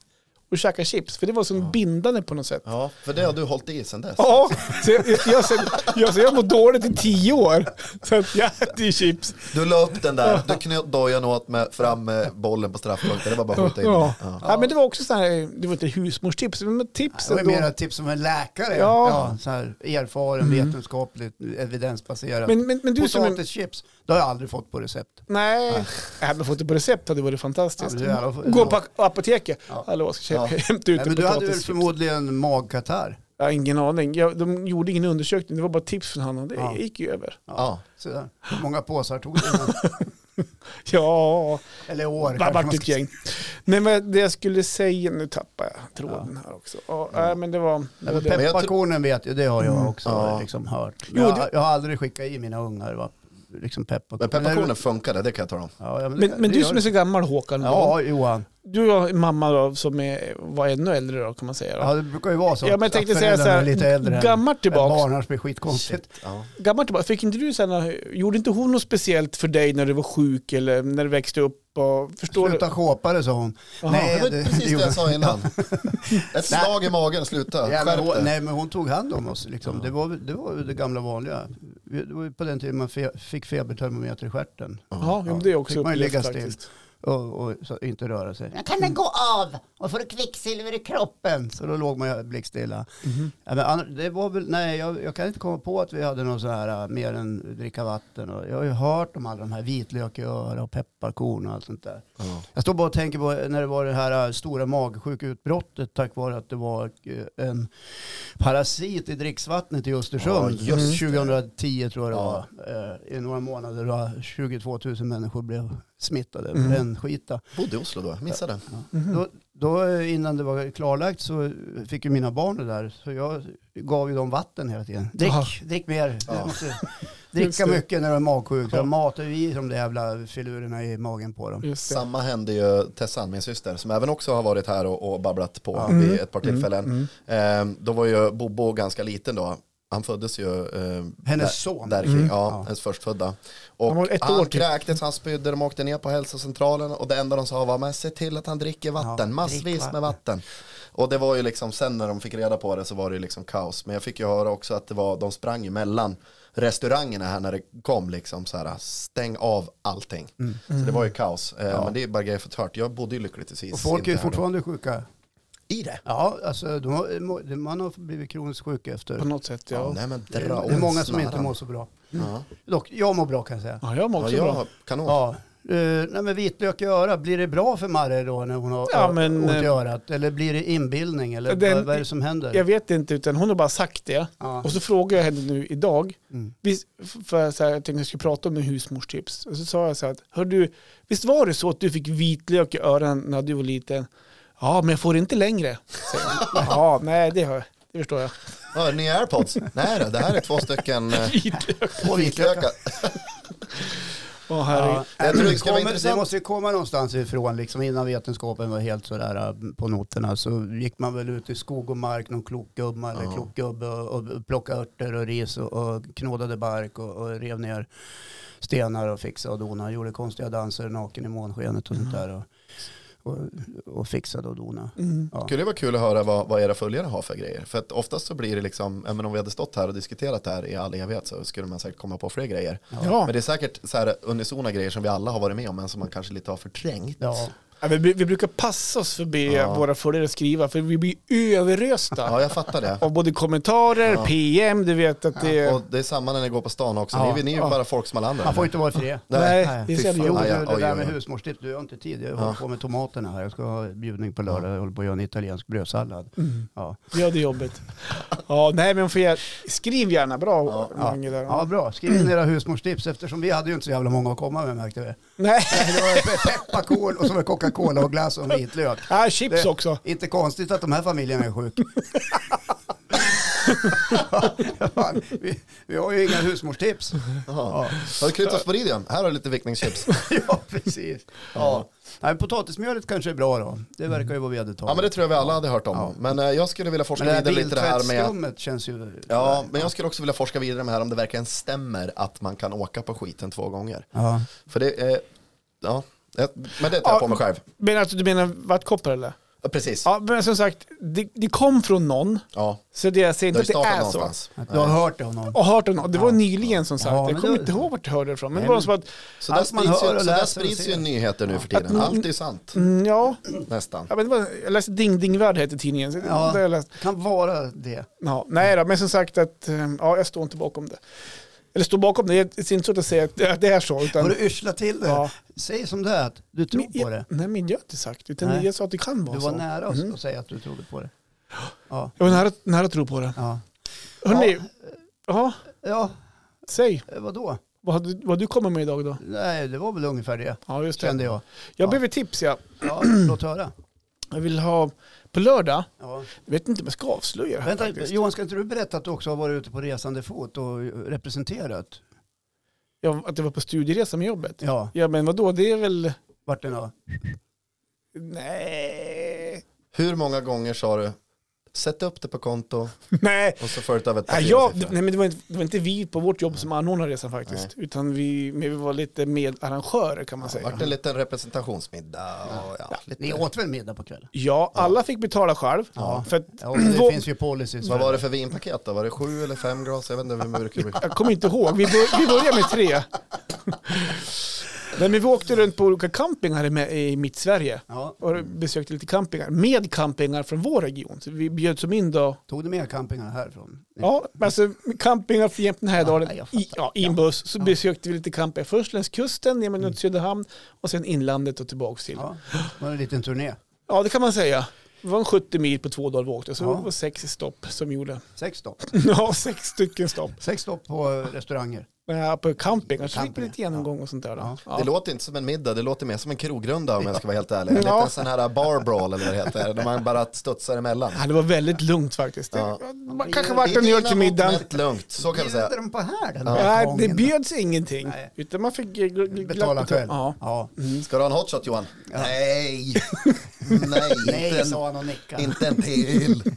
och käka chips, för det var som bindande på något sätt. Ja, för det har du hållit i sedan dess. Ja, så jag, jag, jag, så, jag, så jag mår dåligt i tio år. Så att jag äter ju chips. Du la upp den där, du knöt dojan åt med fram med bollen på straffpunkten, det var bara att skjuta in. Ja. Ja. Ja. men det var också så här, det var inte husmorstips, men tips Det var mer ett tips som en läkare. Ja. Ja. så här, erfaren, vetenskapligt, evidensbaserat. Men, men, men du som är, Potatischips, det har jag aldrig fått på recept. Nej, jag hade fått det på recept hade varit fantastiskt. Ja, men Gå på apoteket. Ja. Hallå, ska Ja. hämta ut Nej, en men du hade väl förmodligen magkatarr? Jag har ingen aning. Jag, de gjorde ingen undersökning, det var bara tips från honom. Det Ja. gick ju över. Ja. Så där. Hur många påsar tog innan? Ja, Eller år kanske vart ett gäng. Nej men det jag skulle säga, nu tappar jag tråden här också. Ja, nej, men det var... Tror- pepparkornen vet jag, det har jag också Ja. liksom hört. Jo, jag, det- jag har aldrig skickat i mina ungar va? Liksom pepparkorn. Men pepparkornen funkade, det kan jag tala om. Ja, ja, men, Men, det- men det du som är så gammal Håkan, då, Ja, Johan. du har en mamma då, som är, var ännu äldre då kan man säga. Då. Ja, det brukar ju vara så. Ja, men jag tänkte säga så här, är lite äldre gammalt än tillbaks. Barn annars blir skitkonstigt. Ja. Gammalt tillbaka, fick inte du såna, gjorde inte hon något speciellt för dig när du var sjuk eller när du växte upp? Och, förstår Sluta du? shåpa det sa hon. Jaha. Det var precis det jag sa innan. Ett slag i magen, sluta, Ja, men hon, nej men hon tog hand om oss. Liksom. Det, var, det var det gamla vanliga. Det var på den tiden man fe, fick febertermometer i stjärten. Ja, ja. det är också Fick man ju upplevt ligga still. Och, och så, inte röra sig. Kan den gå av och får du kvicksilver i kroppen? Så då låg man ju blickstilla. Mhm. Ja, men det var väl, nej, jag, jag kan inte komma på att vi hade något så här äh, mer än dricka vatten. Och jag har ju hört om alla de här vitlök i öra och pepparkorn och allt sånt där. Ja. Jag står bara och tänker på när det var det här äh, stora magsjukutbrottet tack vare att det var äh, en parasit i dricksvattnet i Östersund. Ja, just det. 2010 tror jag det Ja. var. Äh, I några månader då 22 000 människor blev smittade. Mm. Den skita. Bodde i Oslo då, missade. Mhm. Då, då innan det var klarlagt så fick ju mina barn det där. Så jag gav ju dem vatten hela tiden. Drick, Jaha. drick mer. Ja. Dricka mycket när du är magsjuk. Så Ja. matade ju i de där jävla filurerna i magen på dem. Samma hände ju Tessan, min syster, som även också har varit här och, och babblat på Ja. vid Mm. ett par tillfällen. Mm, mm. Eh, då var ju Bobo ganska liten då. Han föddes ju eh, Hennes där, son. där kring, Mm. ja, Ja. hennes förstfödda. Och Han han, var ett år typ. kräktes, han spydde, de åkte ner på hälsocentralen och det enda de sa var men se till att han dricker vatten, Ja, massvis drick vatten. med vatten. Och det var ju liksom, sen när de fick reda på det så var det ju liksom kaos. Men jag fick ju höra också att det var, de sprang ju mellan restaurangerna här när det kom liksom så här, stäng av allting. Mm. Så det var ju kaos. Eh, Ja. Men det är bara grejer för hört. Jag bodde ju lyckligtvis Och folk är fortfarande sjuka. I det? Ja, alltså de har, man har blivit kroniskt sjuk efter. På något sätt, ja. Nej men Det dra är, det är många som inte mår så bra. Ja, Dock, jag mår bra kan jag säga. Ja, jag mår ja också jag bra. kanon. Ja. Uh, nej men vitlök i örat, blir det bra för Marre då när hon har Ja, men, ont i eh, örat? Eller blir det inbildning? Eller Den- vad, vad är det som händer? Jag vet inte, utan hon har bara sagt det. Ja. Och så frågade jag henne nu idag, Mm. visst, för så här, jag tänkte jag skulle prata om en husmorstips. Och så sa jag så här, att, hör du, visst var det så att du fick vitlök i öronen när du var liten? Ja, men jag får inte längre. Ja, nej, det, har, det förstår jag. Ja, nya airpods? Nej då, det här är två stycken eh, Vitlök. två vitlökar. Åh, herregud. Jag tror det ska vara det måste ju komma någonstans ifrån, liksom innan vetenskapen var helt sådär äh, på noterna så gick man väl ut i skog och mark, någon klokgubbe eller Ja. klokgubbe och, och plockade örter och ris och, och knådade bark och, och rev ner stenar och fixade och donade. Gjorde konstiga danser naken i månskenet och sånt där. Och, och, och fixade och donade. Mm. Ja. Skulle det vara kul att höra vad, vad era följare har för grejer. För att oftast så blir det liksom, men om vi hade stått här och diskuterat det här i all evighet så skulle man säkert komma på fler grejer. Ja. Men det är säkert så här unisona grejer som vi alla har varit med om men som man kanske lite har förträngt. Ja. Ja, vi, vi brukar passa oss för att be Ja. våra följare skriva, för vi blir överrösta. Ja, jag fattar det. Av både kommentarer, Ja. PM, du vet att det Och det är samma när ni går på stan också. Ja. Ni, är- ni är ju Ja. bara folk som alla andra. Man får inte vara i fred. Nej, Nej, det är. Jo, ja, det där med husmorstips, du har inte tid. Jag Ja. håller på med tomaterna här. Jag ska ha bjudning på lördag. Jag håller på att göra en italiensk brödsallad. Mm. Ja. Ja, det är jobbigt. Ja, nej, men får jag, skriv gärna bra, Ja. Mange. Där. ja, bra. Skriv in era husmorstips eftersom vi hade ju inte så jävla många att komma med märkte vi. Nej, Det var pe- pepparkorn och så var det Coca-Cola och glass och vitlök. ja, chips Det- också. Inte konstigt att de här familjerna är sjuka. Fan, vi, vi har ju inga husmorstips. Jaha. Har du kryddats på Ridian? Här har du lite vickningschips. Ja, precis. Ja. Nej, potatismjölet kanske är bra då. Det verkar ju vara vedertaget. Ja men det tror jag vi alla hade hört om. Ja. Men eh, jag skulle vilja forska Men vidare lite det här med... känns ju... Ja, men jag skulle också vilja forska vidare med det här om det verkligen stämmer att man kan åka på skiten två gånger. Ja. För det är... Ja, men det tar jag Ja. på mig själv. Men alltså, du menar vattkoppor eller? Ja, precis. Ja. Ja, men som sagt, det, det kom från någon. Så det jag säger Det inte att det är så. Du har hört det av någon? Och hört det någon. Det var Ja. nyligen som sagt. Ja, jag men kommer det- inte ihåg vart jag hörde det ifrån. Men det var som att, Så där sprids, hör ju, så där sprids ju nyheter nu för Att- tiden. Allt är sant, mm, ja, nästan. jag, vet, inte vad- jag läste Ding Ding Värld heter tidningen. Det Ja. läst. Kan vara det. Ja, nej då, men som sagt att eh, ja, jag står inte bakom det. Eller står bakom det, det är inte så att säga att det- är så. Utan, Har du yrslat till det? ja. Säg som det är, att du tror Men på det. nej, men jag har inte sagt utan Nej. jag sa att det kan vara Du var så. nära oss Mm. att säga att du trodde på det. Ja. Jag var nära, nära att tro på det. Ja, Hörrni, ja. ja säg. eh, vadå? Vad, har du- vad du kommer med idag då? Nej, det var väl ungefär det, Ja, just det. kände jag. Jag Ja. behöver tips, ja. Ja, låt höra. Jag vill ha, på lördag, Ja. jag vet inte om jag ska avslöja det här Vänta, faktiskt. Johan, ska inte du berätta att du också har varit ute på resande fot och representerat? Ja, att det var på studieresa med jobbet. Ja, Ja, men vadå, det är väl... vart det då? Nej. Hur många gånger sa du, sätt upp det på konto Nej. och så följt av ett par Nej, jag, nej men det var, inte, det var inte vi på vårt jobb som anordnade resan faktiskt. Utan vi, men vi var lite medarrangörer kan man Det säga. vart en liten representationsmiddag och ja, lite. Ni åt väl middag på kvällen? Ja, alla fick betala själv. Ja. För att, Ja, det finns ju policies. Vad var det för vinpaket då? Var det sju eller fem glas? Jag vet inte hur mycket det jag kommer inte ihåg, vi, bör, vi började med tre. Men vi åkte runt på olika campingar i, med- i mitt Sverige. Ja. Och besökte lite campingar, med campingar från vår region. Så vi bjöd som in då, Tog du med campingarna härifrån? ja, alltså campingar för jämt den här Ja. I, ja, I en buss så Ja. besökte vi lite campingar. Först längs kusten, ner mot Söderhamn och sen inlandet och tillbaks till. Ja, det var en liten turné. Ja, det kan man säga. Det var en 70 mil på två dagar vi åkte, så Ja. det var sex stopp som gjorde. Sex stopp. Ja, sex stycken stopp. Sex stopp på restauranger. Ja, på så fick vi Campingar, lite genomgång och sånt där. Ja. Ja. Det låter inte som en middag, det låter mer som en krogrunda om jag ska vara helt ärlig. En Ja. liten sån här bar brawl eller vad det heter, där man bara studsar emellan. Ja, det var väldigt lugnt faktiskt. Ja. Det man kanske vart en öl till middagen. Lugnt, så kan vi säga. Bjuder de på här den Ja. här Nej, gången? det bjöds ingenting. Nej. Utan man fick Betala själv. Ja. Ja. Ska du ha en hotshot Johan? Nej, nej, Nej, inte, sa en, han och nickade. inte en till.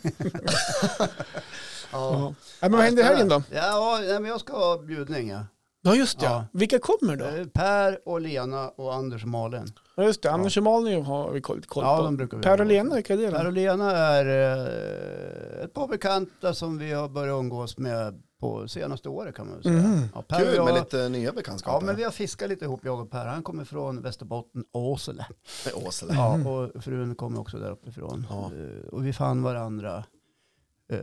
Ja. Ja, men vad händer i helgen då? Ja, ja, men jag ska ha bjudning. Ja. Ja, just det. Ja. Vilka kommer då? Eh, Per och Lena och Anders och Malin. Ja, just det. Anders och Malin har vi koll, koll Ja, på. de brukar vi per ha. och Lena, vilka är det Per och Lena är eh, ett par bekanta som vi har börjat umgås med på senaste året kan man väl säga. Mhm. Ja, per och Kul jag- med lite nya Ja, bekantskaper. men vi har fiskat lite ihop jag och Per. Han kommer från Västerbotten, Åsele. Med Åsele. Ja, och frun kommer också där uppifrån. Ja. Eh, Och vi fann varandra. Eh,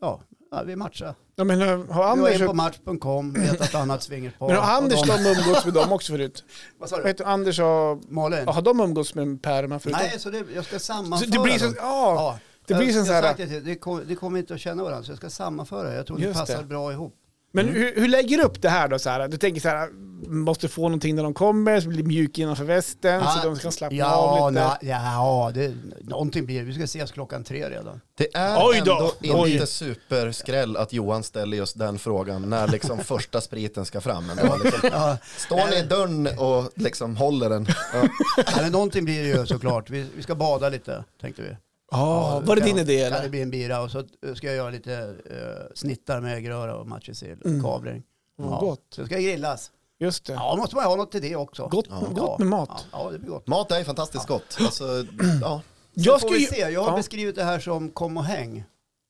Ja, ja vi matchade. Jag menar, har Vi var Anders, in på match.com, letat ett annat swingerspar. men har Anders de- de umgåtts med dem också förut? Vad sa du? Vet du, Anders och... Malin? Ja, har de umgåtts med Per förut? Nej, så det, jag ska Så sammanföra det blir så, dem. ja, Ja, det blir så här- det, det, kommer, inte att känna varandra, så jag ska sammanföra. Jag tror det Just passar det. bra ihop. Men Mm. hur, hur lägger du upp det här då? Så här? Du tänker så här, måste få någonting när de kommer, så blir mjuk innanför västen, så de ska slappna ja, av lite. na, ja, det, någonting blir det. Vi ska ses klockan tre redan. Det är Oj då, ändå oj. inte superskräll att Johan ställer just den frågan när liksom första spriten ska fram. Ändå, liksom. Ja, Står ni i dörren och liksom håller den? Ja. ja, men någonting blir det ju såklart. Vi, vi ska bada lite, tänkte vi. Ja, var det din idé Kan det eller? bli en bira och så ska jag göra lite uh, snittar med äggröra och matjessill, Mm. kavring. Vad gott. Så det ska grillas. Just det. Ja, måste man ha något till det också. Gott, Ja. gott med mat. Ja, ja det blir gott. Mat är fantastiskt gott. Alltså, ja. Jag får ska vi ju... se. Jag har Ja. beskrivit det här som kom och häng.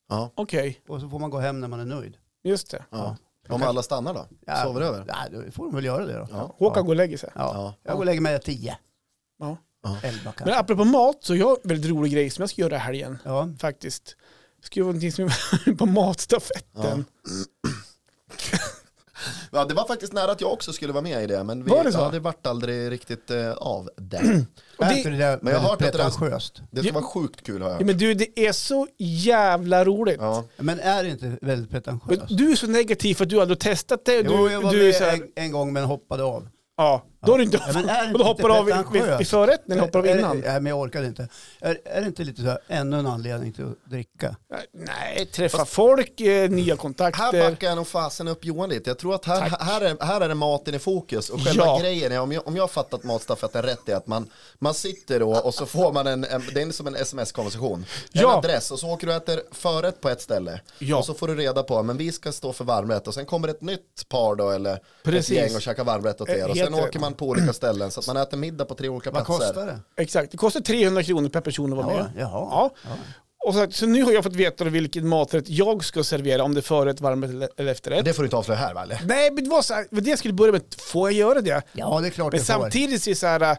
Ja. Okej, Och så får man gå hem när man är nöjd. just det. Ja. Om alla stannar då? Ja. Sover över? Ja, då får de väl göra det då. Ja. Håkan går och lägger sig. Ja. Ja. Jag går och lägger mig tio. Ja. Elva Men kanske. apropå mat så jag har en väldigt rolig grej som jag ska göra i helgen. Ja. Faktiskt. Jag ska göra någonting som är på matstafetten. Ja, det var faktiskt nära att jag också skulle vara med i det, men vi, Var det så? Ja, det vart aldrig riktigt eh, av det. Och är det- det där Men jag har hört att det där-? Det ska Ja. vara sjukt kul har jag Ja, hört. men du, det är så jävla roligt. Ja. Men är det inte väldigt Men pretentiöst? Du är så negativ för att du aldrig har testat det. Du, Jo, jag var du är med så här, en, en gång men hoppade av. ja, då har du inte... Ja, men är det och då hoppar du av pretentiöst? vid förrätten eller hoppar av Är det- innan? Nej, men jag orkade inte. Är, är det inte lite så här, ännu en anledning till att dricka? Nej, träffa folk, eh, nya Här kontakter. backar jag nog fasen upp Johan lite. Jag tror att här, här, är, här är det maten i fokus. Och själva Ja. grejen är, om jag, om jag har fattat matstafetten rätt, är att man, man sitter då och så får man en, en det är som en sms-konversation. En Ja. adress och så åker du och äter förrätt på ett ställe. Ja. Och så får du reda på, men vi ska stå för varmrätt. Och sen kommer ett nytt par då, eller Precis. ett gäng och käkar varmrätt åt Eh, er. Och helt sen åker rätt. Man på olika ställen. Så att man äter middag på tre olika Vad platser. kostar det? Exakt, det kostar 300 kronor per person att vara Ja, med. jaha. Ja. Och så, så nu har jag fått veta vilken maträtt jag ska servera, om det är förrätt, varmrätt eller- efterrätt. Det får du inte avslöja här va? Eller? Nej, men det var så här, det jag skulle börja med, får jag göra det? Ja, det är klart Men det får. samtidigt så är det så här, äh,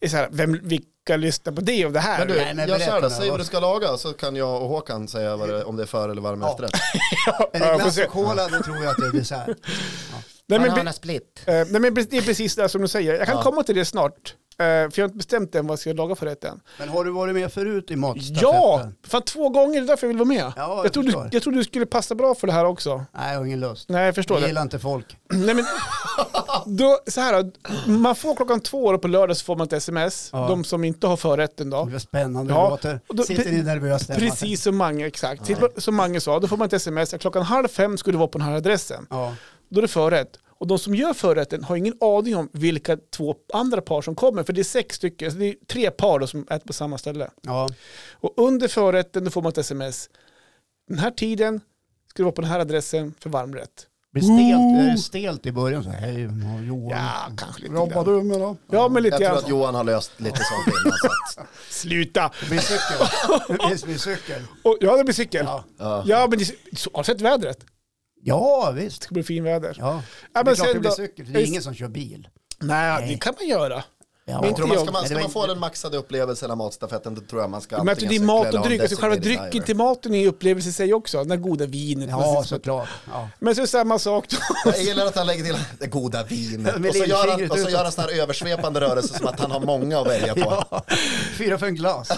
är så här vem, vilka lyssnar på det och det här? Men du, Nej, men då, berätta nu, säg vad vad- du ska laga så kan jag och Håkan säga vad det, om det är för eller varm Ja. efterrätt. Är det glass och cola, då tror jag att det är dessert. Nej, men, Bananasplit. eh, nej, men det är precis det som du säger. Jag kan Ja. komma till det snart. Eh, för jag har inte bestämt än vad jag ska laga för rätten. Men har du varit med förut i matstafetten? Ja! Fan två gånger, det är därför jag vill vara med. Ja, jag jag, tror du, förstår. jag tror du skulle passa bra för det här också. Nej, jag har ingen lust. Nej, jag förstår Jag det. gillar inte folk. Nej, men, då, så här, man får klockan två då på lördag så får man ett sms. Ja. De som inte har förrätten då. Det var spännande Ja, låter. och då- Sitter i nervös stämma. Precis som Mange, exakt. Till- Som Mange sa, då får man ett sms. Klockan halv fem ska du vara på den här adressen. Ja. Då är det förrätt. Och de som gör förrätten har ingen aning om vilka två andra par som kommer. För det är sex stycken, så det är tre par då som äter på samma ställe. ja. Och under förrätten då får man ett sms. Den här tiden ska du vara på den här adressen för varmrätt. Blir stelt, är det stelt i början så hej Johan. Ja, kanske lite Jobbar grann. du med då? Ja, men lite Jag tror att Johan har löst lite sånt innan. Så att, Sluta! Det blir cykel. Det blir cykel. Och, ja, det blir cykel. Ja. Ja, ja. men det, så, har du sett vädret? Det ja, visst. ska bli fin väder. Ja. Ja, det är men klart sen det blir då- cykel, för det är ingen som kör bil. Nej, Nej. det kan man göra. Ja. Men tror man ska, man, ska det man få den maxade upplevelsen av matstafetten då tror jag man ska Men det är mat och dryck, alltså själva drycken till maten är en upplevelse i sig också. Det goda vinet. Ja, såklart. Ja. Men så är det samma sak då. Jag gillar att han lägger till det goda vinet. Och så gör han, och så gör han sån här översvepande rörelse som att han har många att välja på. Ja. Fyra för en glas.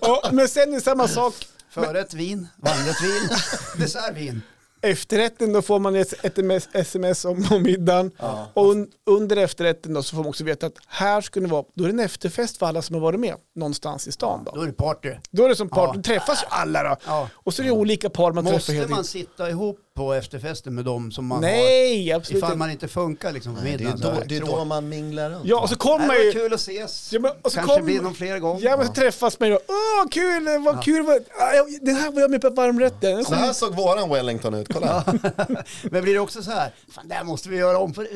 Och, men sen är det samma sak. Förrätt vin, vandrat vin, dessertvin. Efterrätten då får man ett, ett MS sms om, om middagen. Och un, under efterrätten då så får man också veta att här ska ni vara. Då är det en efterfest för alla som har varit med någonstans i stan. Då, Då är det party. då är det som part, Ja. då träffas ju alla då. Ja. Och så är det olika par man träffar Måste man sitta ihop på efterfesten med dem som man Nej, har? absolut Ifall inte. man inte funkar liksom på Det är middagen. så då, här, det är då man minglar runt. Ja, och så Nej, kommer det ju... var kul att ses. Ja, men, och så Kanske kom- blir någon fler gånger. Ja, men så träffas man ju då. Åh, kul, vad kul. Vad, ah, jag, den här var jag med på varmrätten. Så här såg våran Wellington ut, kolla. Men blir det också så här, fan det här måste vi göra om. För,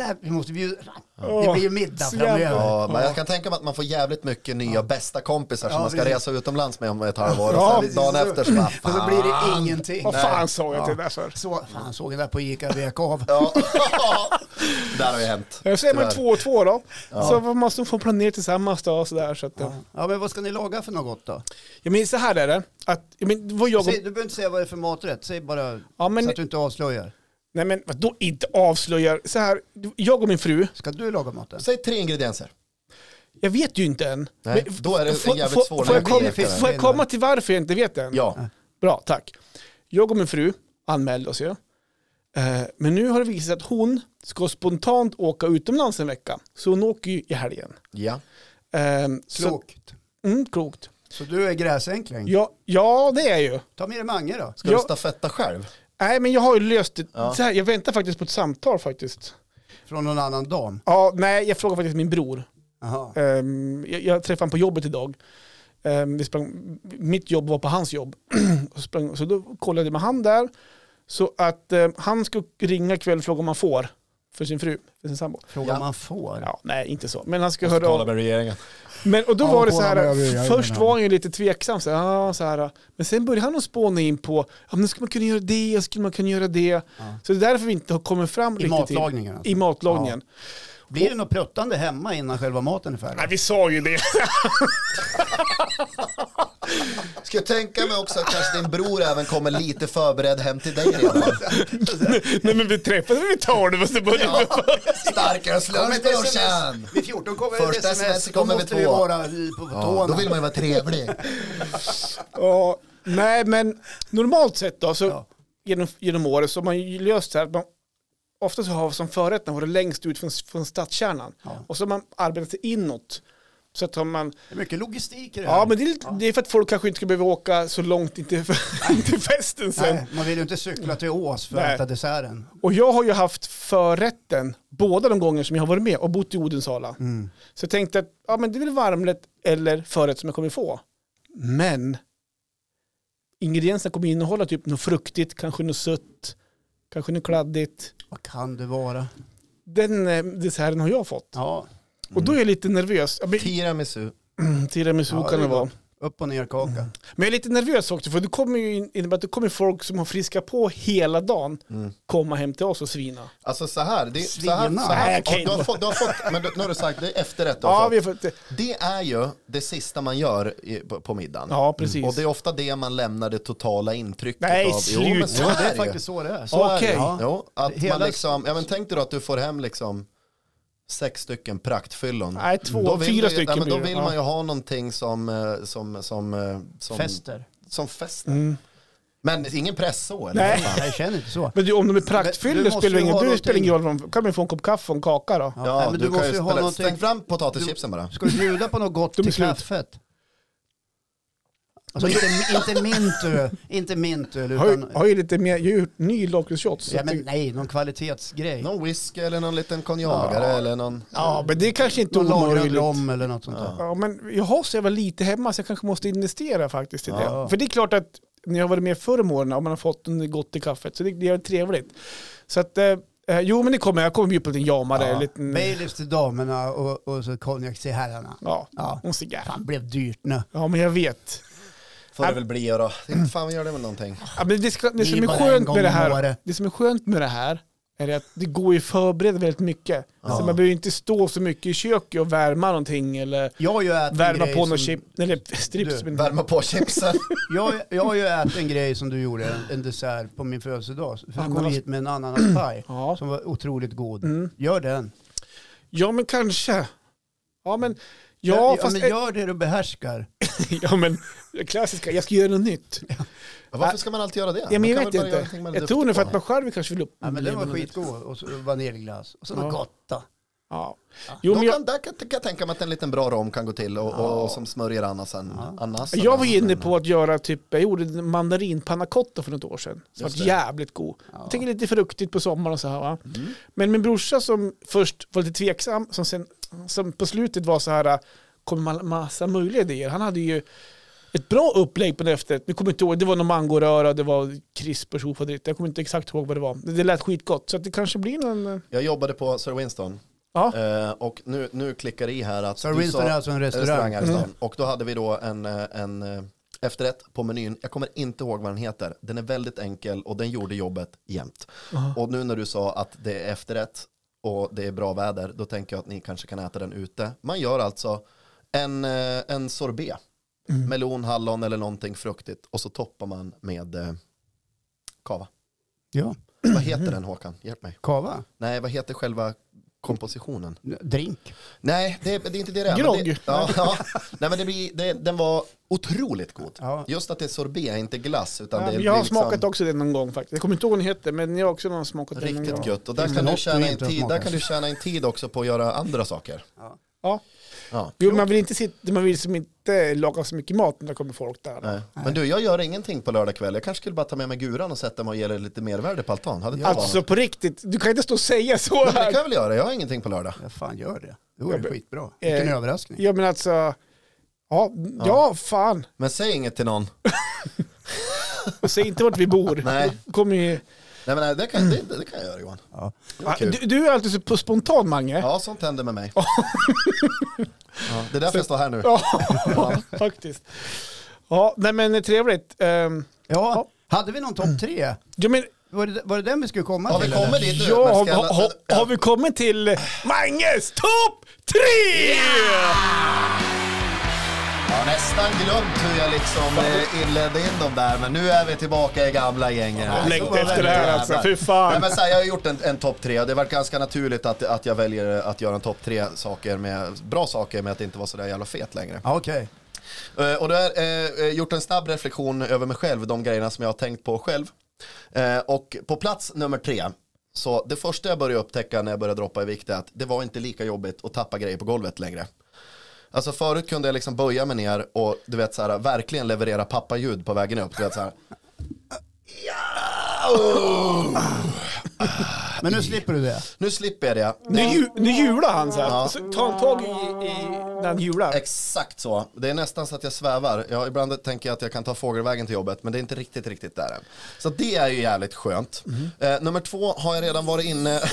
det här, vi måste bjuda, fan, det blir ju middag framöver. Ja, men jag kan tänka mig att man får jävligt mycket nya bästa kompisar som Ja, man ska resa utomlands med om ett halvår. Ja, och sen dagen efter så bara, Och så blir det fan. ingenting. Vad fan sa jag Ja. till det där för? Så, fan såg jag där på Ica vek av. Ja. Där har ju hänt. Så är man två och två då. Så man måste få planera tillsammans då. Och så där, så att, ja. Ja men vad ska ni laga för något då? Ja, men så här är det. Att, ja, men, det var jag och, Säg, du behöver inte säga vad det är för maträtt, säg bara Ja, men- så att du inte avslöjar. Nej men vadå inte avslöjar? Så här, jag och min fru, Ska du laga maten? Säg tre ingredienser. jag vet ju inte än. Nej, Men- då är det får- jävligt får- svårt Får jag, komma, får jag komma till varför jag inte vet än? Ja. Bra, tack. Jag och min fru anmälde oss ju. Eh, men nu har det visat sig att hon ska spontant åka utomlands en vecka. Så hon åker ju i helgen. Ja. Eh, så, Klokt. mm, klokt. Så du är gräsänkling. Ja, ja, det är jag ju. Ta med dig Mange då. Ska Ja. du stafetta själv? Nej, men jag har ju löst det. Ja. Så här, jag väntar faktiskt på ett samtal faktiskt. Från någon annan dam. Ja, nej, jag frågar faktiskt min bror. Ehm, jag, jag träffade honom på jobbet idag. Ehm, vi sprang, mitt jobb var på hans jobb. sprang, så då kollade jag med han där. Så att eh, han ska ringa ikväll och fråga om han får. För sin fru, för sin sambo. Fråga Ja. om man får. Ja, nej, inte så. Men han Måste höra av. med regeringen. Men, och då Ja, var det så kolla med här, övriga, först var han ju lite tveksam. Så här, ja, så här, men sen började han att spåna in på, ja, men ska man kunna göra det, skulle man kunna göra det. Ja. Så det är därför vi inte har kommit fram I riktigt till. matlagningen alltså. I matlagningen. Blir det något pruttande hemma innan själva maten är färdig? Nej, vi sa ju det. Ska jag tänka mig också att kanske din bror även kommer lite förberedd hem till dig redan. Nej men vi träffades vid tolv och så började vi Starkare sms. brorsan! Vid 14 kommer Första ett sms. kommer vid måste vi två. vara på Ja, då vill man ju vara trevlig. Ja, nej men normalt sett då, så Ja. genom, genom året så har man ju löst så här, att man ofta så har som förrätten varit längst ut från, från stadskärnan. Ja. Och så har man arbetat sig inåt. Så att man, Det är mycket logistik i det här. ja men det är, lite- det är för att folk kanske inte ska behöva åka så långt in till, till festen sen. Nej, man vill ju inte cykla till Ås för Nej. att äta desserten. Och jag har ju haft förrätten båda de gånger som jag har varit med och bott i Odensala. Mm. Så jag tänkte att ja, men det är väl varmrätt eller förrätt som jag kommer få. Men ingredienserna kommer innehålla typ något fruktigt, kanske något sött, kanske något kladdigt. Vad kan det vara? Den eh, desserten har jag fått. Ja, Och då är jag lite nervös. Ja, men- Tiramisu. Tiramisu Ja, det kan är det vara. gott. Upp och ner kaka. Men jag är lite nervös också för det kommer ju in- innebära att det kommer folk som har friskat på hela dagen Mm. komma hem till oss och svina. Alltså så här, det, så här, Svina. så här Nej, okej. du, har fått, du har fått, men du, nu har du sagt, det är efterrätt Ja, fått. vi har fått det. Det är ju det sista man gör i, på, på middagen. Ja, precis. Och det är ofta det man lämnar det totala intrycket Nej, av. Jo, men sluta. så Ja, det är ju. faktiskt så det är. Så är Okej. det. Ja. Jo, att Hela- man liksom, ja men tänk dig då att du får hem liksom sex stycken praktfyllon. Nej, två, Då vill fyra du, stycken men Då vill Ja. man ju ha någonting som, eh, som, som, eh, som, Fester. som fester. Mm. Men ingen press så eller? Nej. fan? Nej, jag känner inte så. Men du, om de är måste spelar ju ingen, du spelar ingen roll. någonting- kan man få en kopp kaffe och en kaka då? Ja, Ja, nej, men du, du måste ju ju ha spela, någonting. stäng fram potatischipsen bara. Ska du bjuda på något gott till kaffet? Alltså inte, inte mintu, inte ju, utan... har ju lite mer, gjort ny lakritsshots. Ja men nej, någon kvalitetsgrej. Någon whisky eller någon liten konjagare Ja. eller någon... Ja, men det är kanske inte Någon lagrad omöjligt. rom eller något sånt där. Ja, men jag har så jävla lite hemma så jag kanske måste investera faktiskt i Ja. det. För det är klart att när jag har varit med förr om åren och man har fått en gott i kaffet så det, det är trevligt. Så att, eh, eh, jo men det kommer, jag kommer bjuda på en liten jamare. en liten, Baileys till damerna och, och så konjak till herrarna. ja, Ja, en cigarr. fan blev dyrt nu. Ja men jag vet. Får det väl bli då. Fan vi gör det med någonting. Ja, men det, ska, det, som är är bara en skönt gång med det om här, året. det som är skönt med det här är att det går ju att förbereda väldigt mycket. Så man behöver ju inte stå så mycket i köket och värma någonting eller Jag har ju ätit en värma grej på som, någon chip, eller strips. Du, men- Värma på chipsen. jag, jag har ju ätit en grej som du gjorde, en, en dessert på min födelsedag. För du kom Ananas- hit med en ananaspaj Ja. som var otroligt god. Mm. Gör den. ja men kanske. Ja men, ja, ja, fast... men gör det du behärskar. ja men, det klassiska, jag ska göra något nytt. Varför ska man alltid göra det? Ja, men jag vet inte. Jag tror nog för att man själv kanske vill upp. Ja, men den var skitgod. Och så vaniljglass. Och så Ja. gott då. Ja. Jo, men jag, kan, där kan, kan jag tänka mig att en liten bra rom kan gå till och, och, och som smörjer anasen. anasen jag var inne på att göra typ, jag gjorde en mandarinpanna cotta för något år sedan. Som var det. jävligt god. Jag tänker lite fruktigt på sommaren och så här va. Men min brorsa som först var lite tveksam, som, sen, som på slutet var så här, kom med massa möjliga idéer. Han hade ju ett bra upplägg på det efterrätt. Nu kommer inte ihåg, det var någon mangoröra, det var krisp och tjofadritt. Jag kommer inte exakt ihåg vad det var. Det, lät skitgott. Så att det kanske blir någon... eh, Jag jobbade på Sir Winston Ja. eh, och nu, nu klickar det i här att Sir Winston sa- är alltså en restaurang. här i stan. Och då hade vi då en, eh, en eh, efterrätt på menyn. Jag kommer inte ihåg vad den heter. Den är väldigt enkel och den gjorde jobbet jämt. Och nu när du sa att det är efterrätt och det är bra väder, då tänker jag att ni kanske kan äta den ute. Man gör alltså en, eh, en sorbet. Melon, hallon eller någonting fruktigt och så toppar man med eh, kava. Ja. Vad heter den Håkan? Hjälp mig. Kava. Nej, vad heter själva kompositionen. Drink. Nej, det, det är inte det det är. Grogg. Det, ja, ja. Nej, men det blir, det, den var otroligt god. Ja. Just att det är sorbet, inte glass. Utan Ja, det jag har liksom smakat också det någon gång faktiskt. Jag kommer inte ihåg vad den heter, men jag har också någon smakat någon Riktigt gång. gött. Och där kan, du tjäna du in tid, där kan du tjäna in tid också på att göra andra saker. Ja. Ja. Jo, man vill inte sitta, man vill liksom inte laga så mycket mat när det kommer folk där. Nej. Men du, jag gör ingenting på lördag kväll. Jag kanske skulle bara ta med mig guran och sätta mig och ge dig lite mervärde på altan. Hade Alltså varit på riktigt, du kan inte stå och säga så något? Men det här. kan jag väl göra, jag har ingenting på lördag. Ja, fan gör det. Det vore Ja, skitbra. Vilken eh, överraskning. Ja men alltså, ja, ja fan. Men säg inget till någon. Och säg inte vart vi bor. Nej. Kommer ju, Nej men nej, det kan, det, det kan jag göra Johan. Ja. Kul. du, du är alltid så på spontan Mange. Ja, sånt händer med mig. Ja, det är därför jag står här nu. Ja, faktiskt. Ja, nej men trevligt. Um, Ja, hade vi någon topp tre? ja, men, Var det, var det den vi skulle komma Har vi till? kommit eller? dit nu? ja, Men har, ska jag- har, har vi kommit till Manges topp tre? Ja, nästan glömt hur jag liksom eh, inledde in dem där, men nu är vi tillbaka i gamla gänget. här. Längtar efter det här alltså, fy fan. Nej, men så här, jag har gjort en, en topp tre och det var ganska naturligt att, att jag väljer att göra en topp tre saker med, bra saker med att inte vara sådär jävla fet längre. Ja, Okej. Eh, Och då har jag eh, gjort en snabb reflektion över mig själv, de grejerna som jag har tänkt på själv. Eh, och på plats nummer tre, så det första jag började upptäcka när jag började droppa i vikt är att det var inte lika jobbigt att tappa grejer på golvet längre. Alltså förut kunde jag liksom böja mig ner och du vet så här, verkligen leverera pappaljud på vägen upp. Du vet så här. Men nu slipper du det. Nu slipper jag det. Nu, ju, nu hjular han så här. Ja. Så tar han tag i, i han hjular. Exakt så. Det är nästan så att jag svävar. Jag, ibland tänker jag att jag kan ta fågelvägen till jobbet, men det är inte riktigt, riktigt där än. Så det är ju jävligt skönt. Eh, nummer två har jag redan varit inne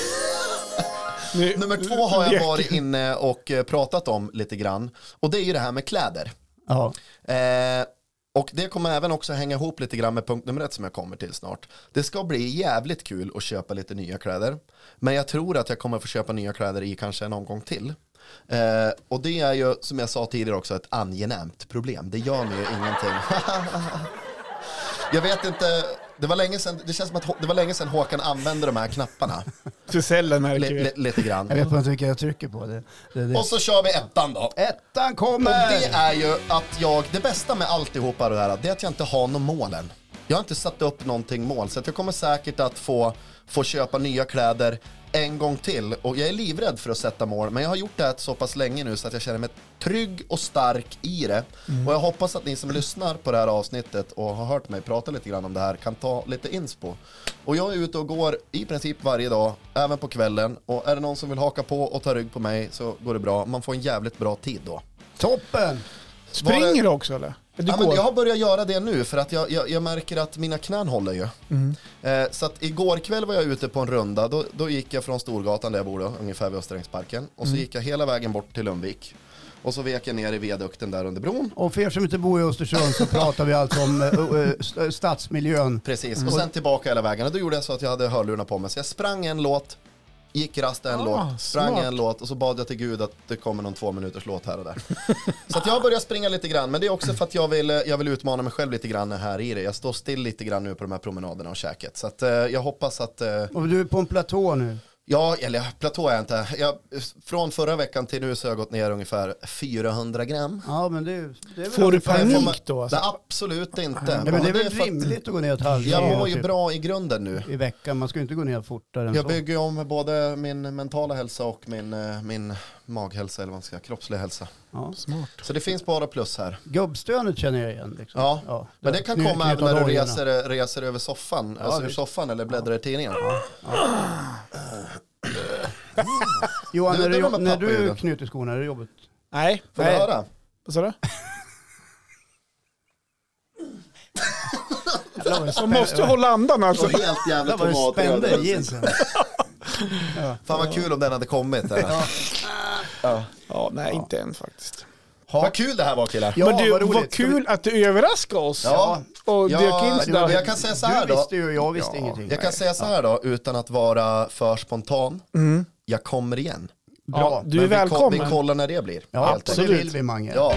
Nummer två har jag varit inne och eh, pratat om lite grann. Och det är ju det här med kläder. Ja. Eh, och det kommer även också hänga ihop lite grann med punkt nummer ett som jag kommer till snart. Det ska bli jävligt kul att köpa lite nya kläder. Men jag tror att jag kommer få köpa nya kläder i kanske en omgång till. Eh, och det är ju som jag sa tidigare också ett angenämt problem. Det gör mig ju ingenting. jag vet inte, det var länge sedan, det känns som att det var länge sedan Håkan använde de här knapparna. Frisellen märker Li, vi. li, lite grann. Jag vet inte vilka jag trycker på. Det, det, det. Och så kör vi ettan då. Ettan Och kommer! det är ju att jag, det bästa med alltihopa det här, det är att jag inte har någon målen. Jag har inte satt upp någonting mål, så jag kommer säkert att få, få köpa nya kläder en gång till. Och jag är livrädd för att sätta mål, men jag har gjort det här så pass länge nu så att jag känner mig trygg och stark i det. Och jag hoppas att ni som lyssnar på det här avsnittet och har hört mig prata lite grann om det här kan ta lite inspo. Och jag är ute och går i princip varje dag, även på kvällen. Och är det någon som vill haka på och ta rygg på mig så går det bra. Man får en jävligt bra tid då. Toppen! Springer du också eller? Ja, men jag har börjat göra det nu för att jag, jag, jag märker att mina knän håller ju. Mm. Eh, så att igår kväll var jag ute på en runda, då, då gick jag från Storgatan där jag bor då, ungefär vid Österängsparken. Och så Mm. gick jag hela vägen bort till Lundvik. Och så vek jag ner i viadukten där under bron. Och för er som inte bor i Östersund så pratar vi alltså om st- stadsmiljön. Precis, Mm. och sen tillbaka hela vägen. Och då gjorde jag så att jag hade hörlurarna på mig. Så jag sprang en låt, gick rast en Ah, låt, sprang smart. en låt och så bad jag till Gud att det kommer någon två minuters låt här och där. så att jag har börjat springa lite grann, men det är också för att jag vill, eh, jag vill utmana mig själv lite grann här i det. Jag står still lite grann nu på de här promenaderna och käket. Så att eh, jag hoppas att eh, Och du är på en platå nu. Ja, eller platå är jag inte. Jag, från förra veckan till nu så har jag gått ner ungefär 400 gram. Ja men det, det är väl Får du panik Får man- då? Alltså? Nej, absolut inte. Nej, men det är väl för att rimligt att gå ner ett halvt Jag mår ju typ bra i grunden nu. i veckan. Man ska ju inte gå ner fortare än Jag så. bygger ju om både min mentala hälsa och min, eh, min maghälsa, eller vad man ska säga, kroppsliga hälsa. Ja. Smart. Så det finns bara plus här. Gubbstönet känner jag igen. Liksom. Ja, Men det kan komma även när du reser, reser över soffan, alltså ur soffan eller bläddrar i tidningen. Johan, när det du, var med när du knyter skorna, är det jobbigt? Nej. Får du nej. höra? Vad sa du? Det var Man måste ju hålla andan alltså. Och helt Det jävligt var det spände i jeansen. Fan vad kul om den hade kommit. Där. Ja, nej inte än faktiskt. Vad kul det här var killar. Ja, Men du, vad vad, kul att du överraskade oss. Ja. Och Ja, dök in sådär. jag kan säga så här du då. visste ju, jag visste Ja. ingenting. Jag kan säga så här då, utan att vara för spontan. Jag kommer igen. Bra. Ja, du är Men vi, ko- välkommen. vi kollar när det blir. Ja, helt det vill vi Mange. Ja,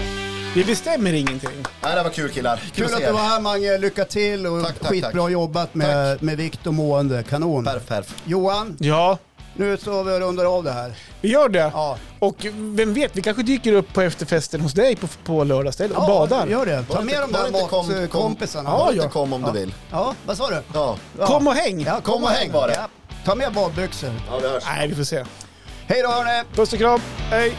Vi bestämmer ingenting. Nej, det var kul killar. Kul, Kul att du var här Mange, lycka till och Tack, tack, skitbra tack. jobbat med, med vikt och mående, kanon. Perf, perf. Johan, Ja, nu står vi och rundar av det här. Vi gör det. Ja, Och vem vet, vi kanske dyker upp på efterfesten hos dig på, på lördag istället och ja badar. gör det. Ta med de där inte kom- kom- matkompisarna. Ja, ja. kom om Ja. du vill. Ja, vad sa du? Ja. Ja. Kom och häng! Ja, Kom och häng bara. Ja. Ta med badbyxor. ja, vi hörs. Nej, vi får se. Hej då hörni! Puss och kram, hej!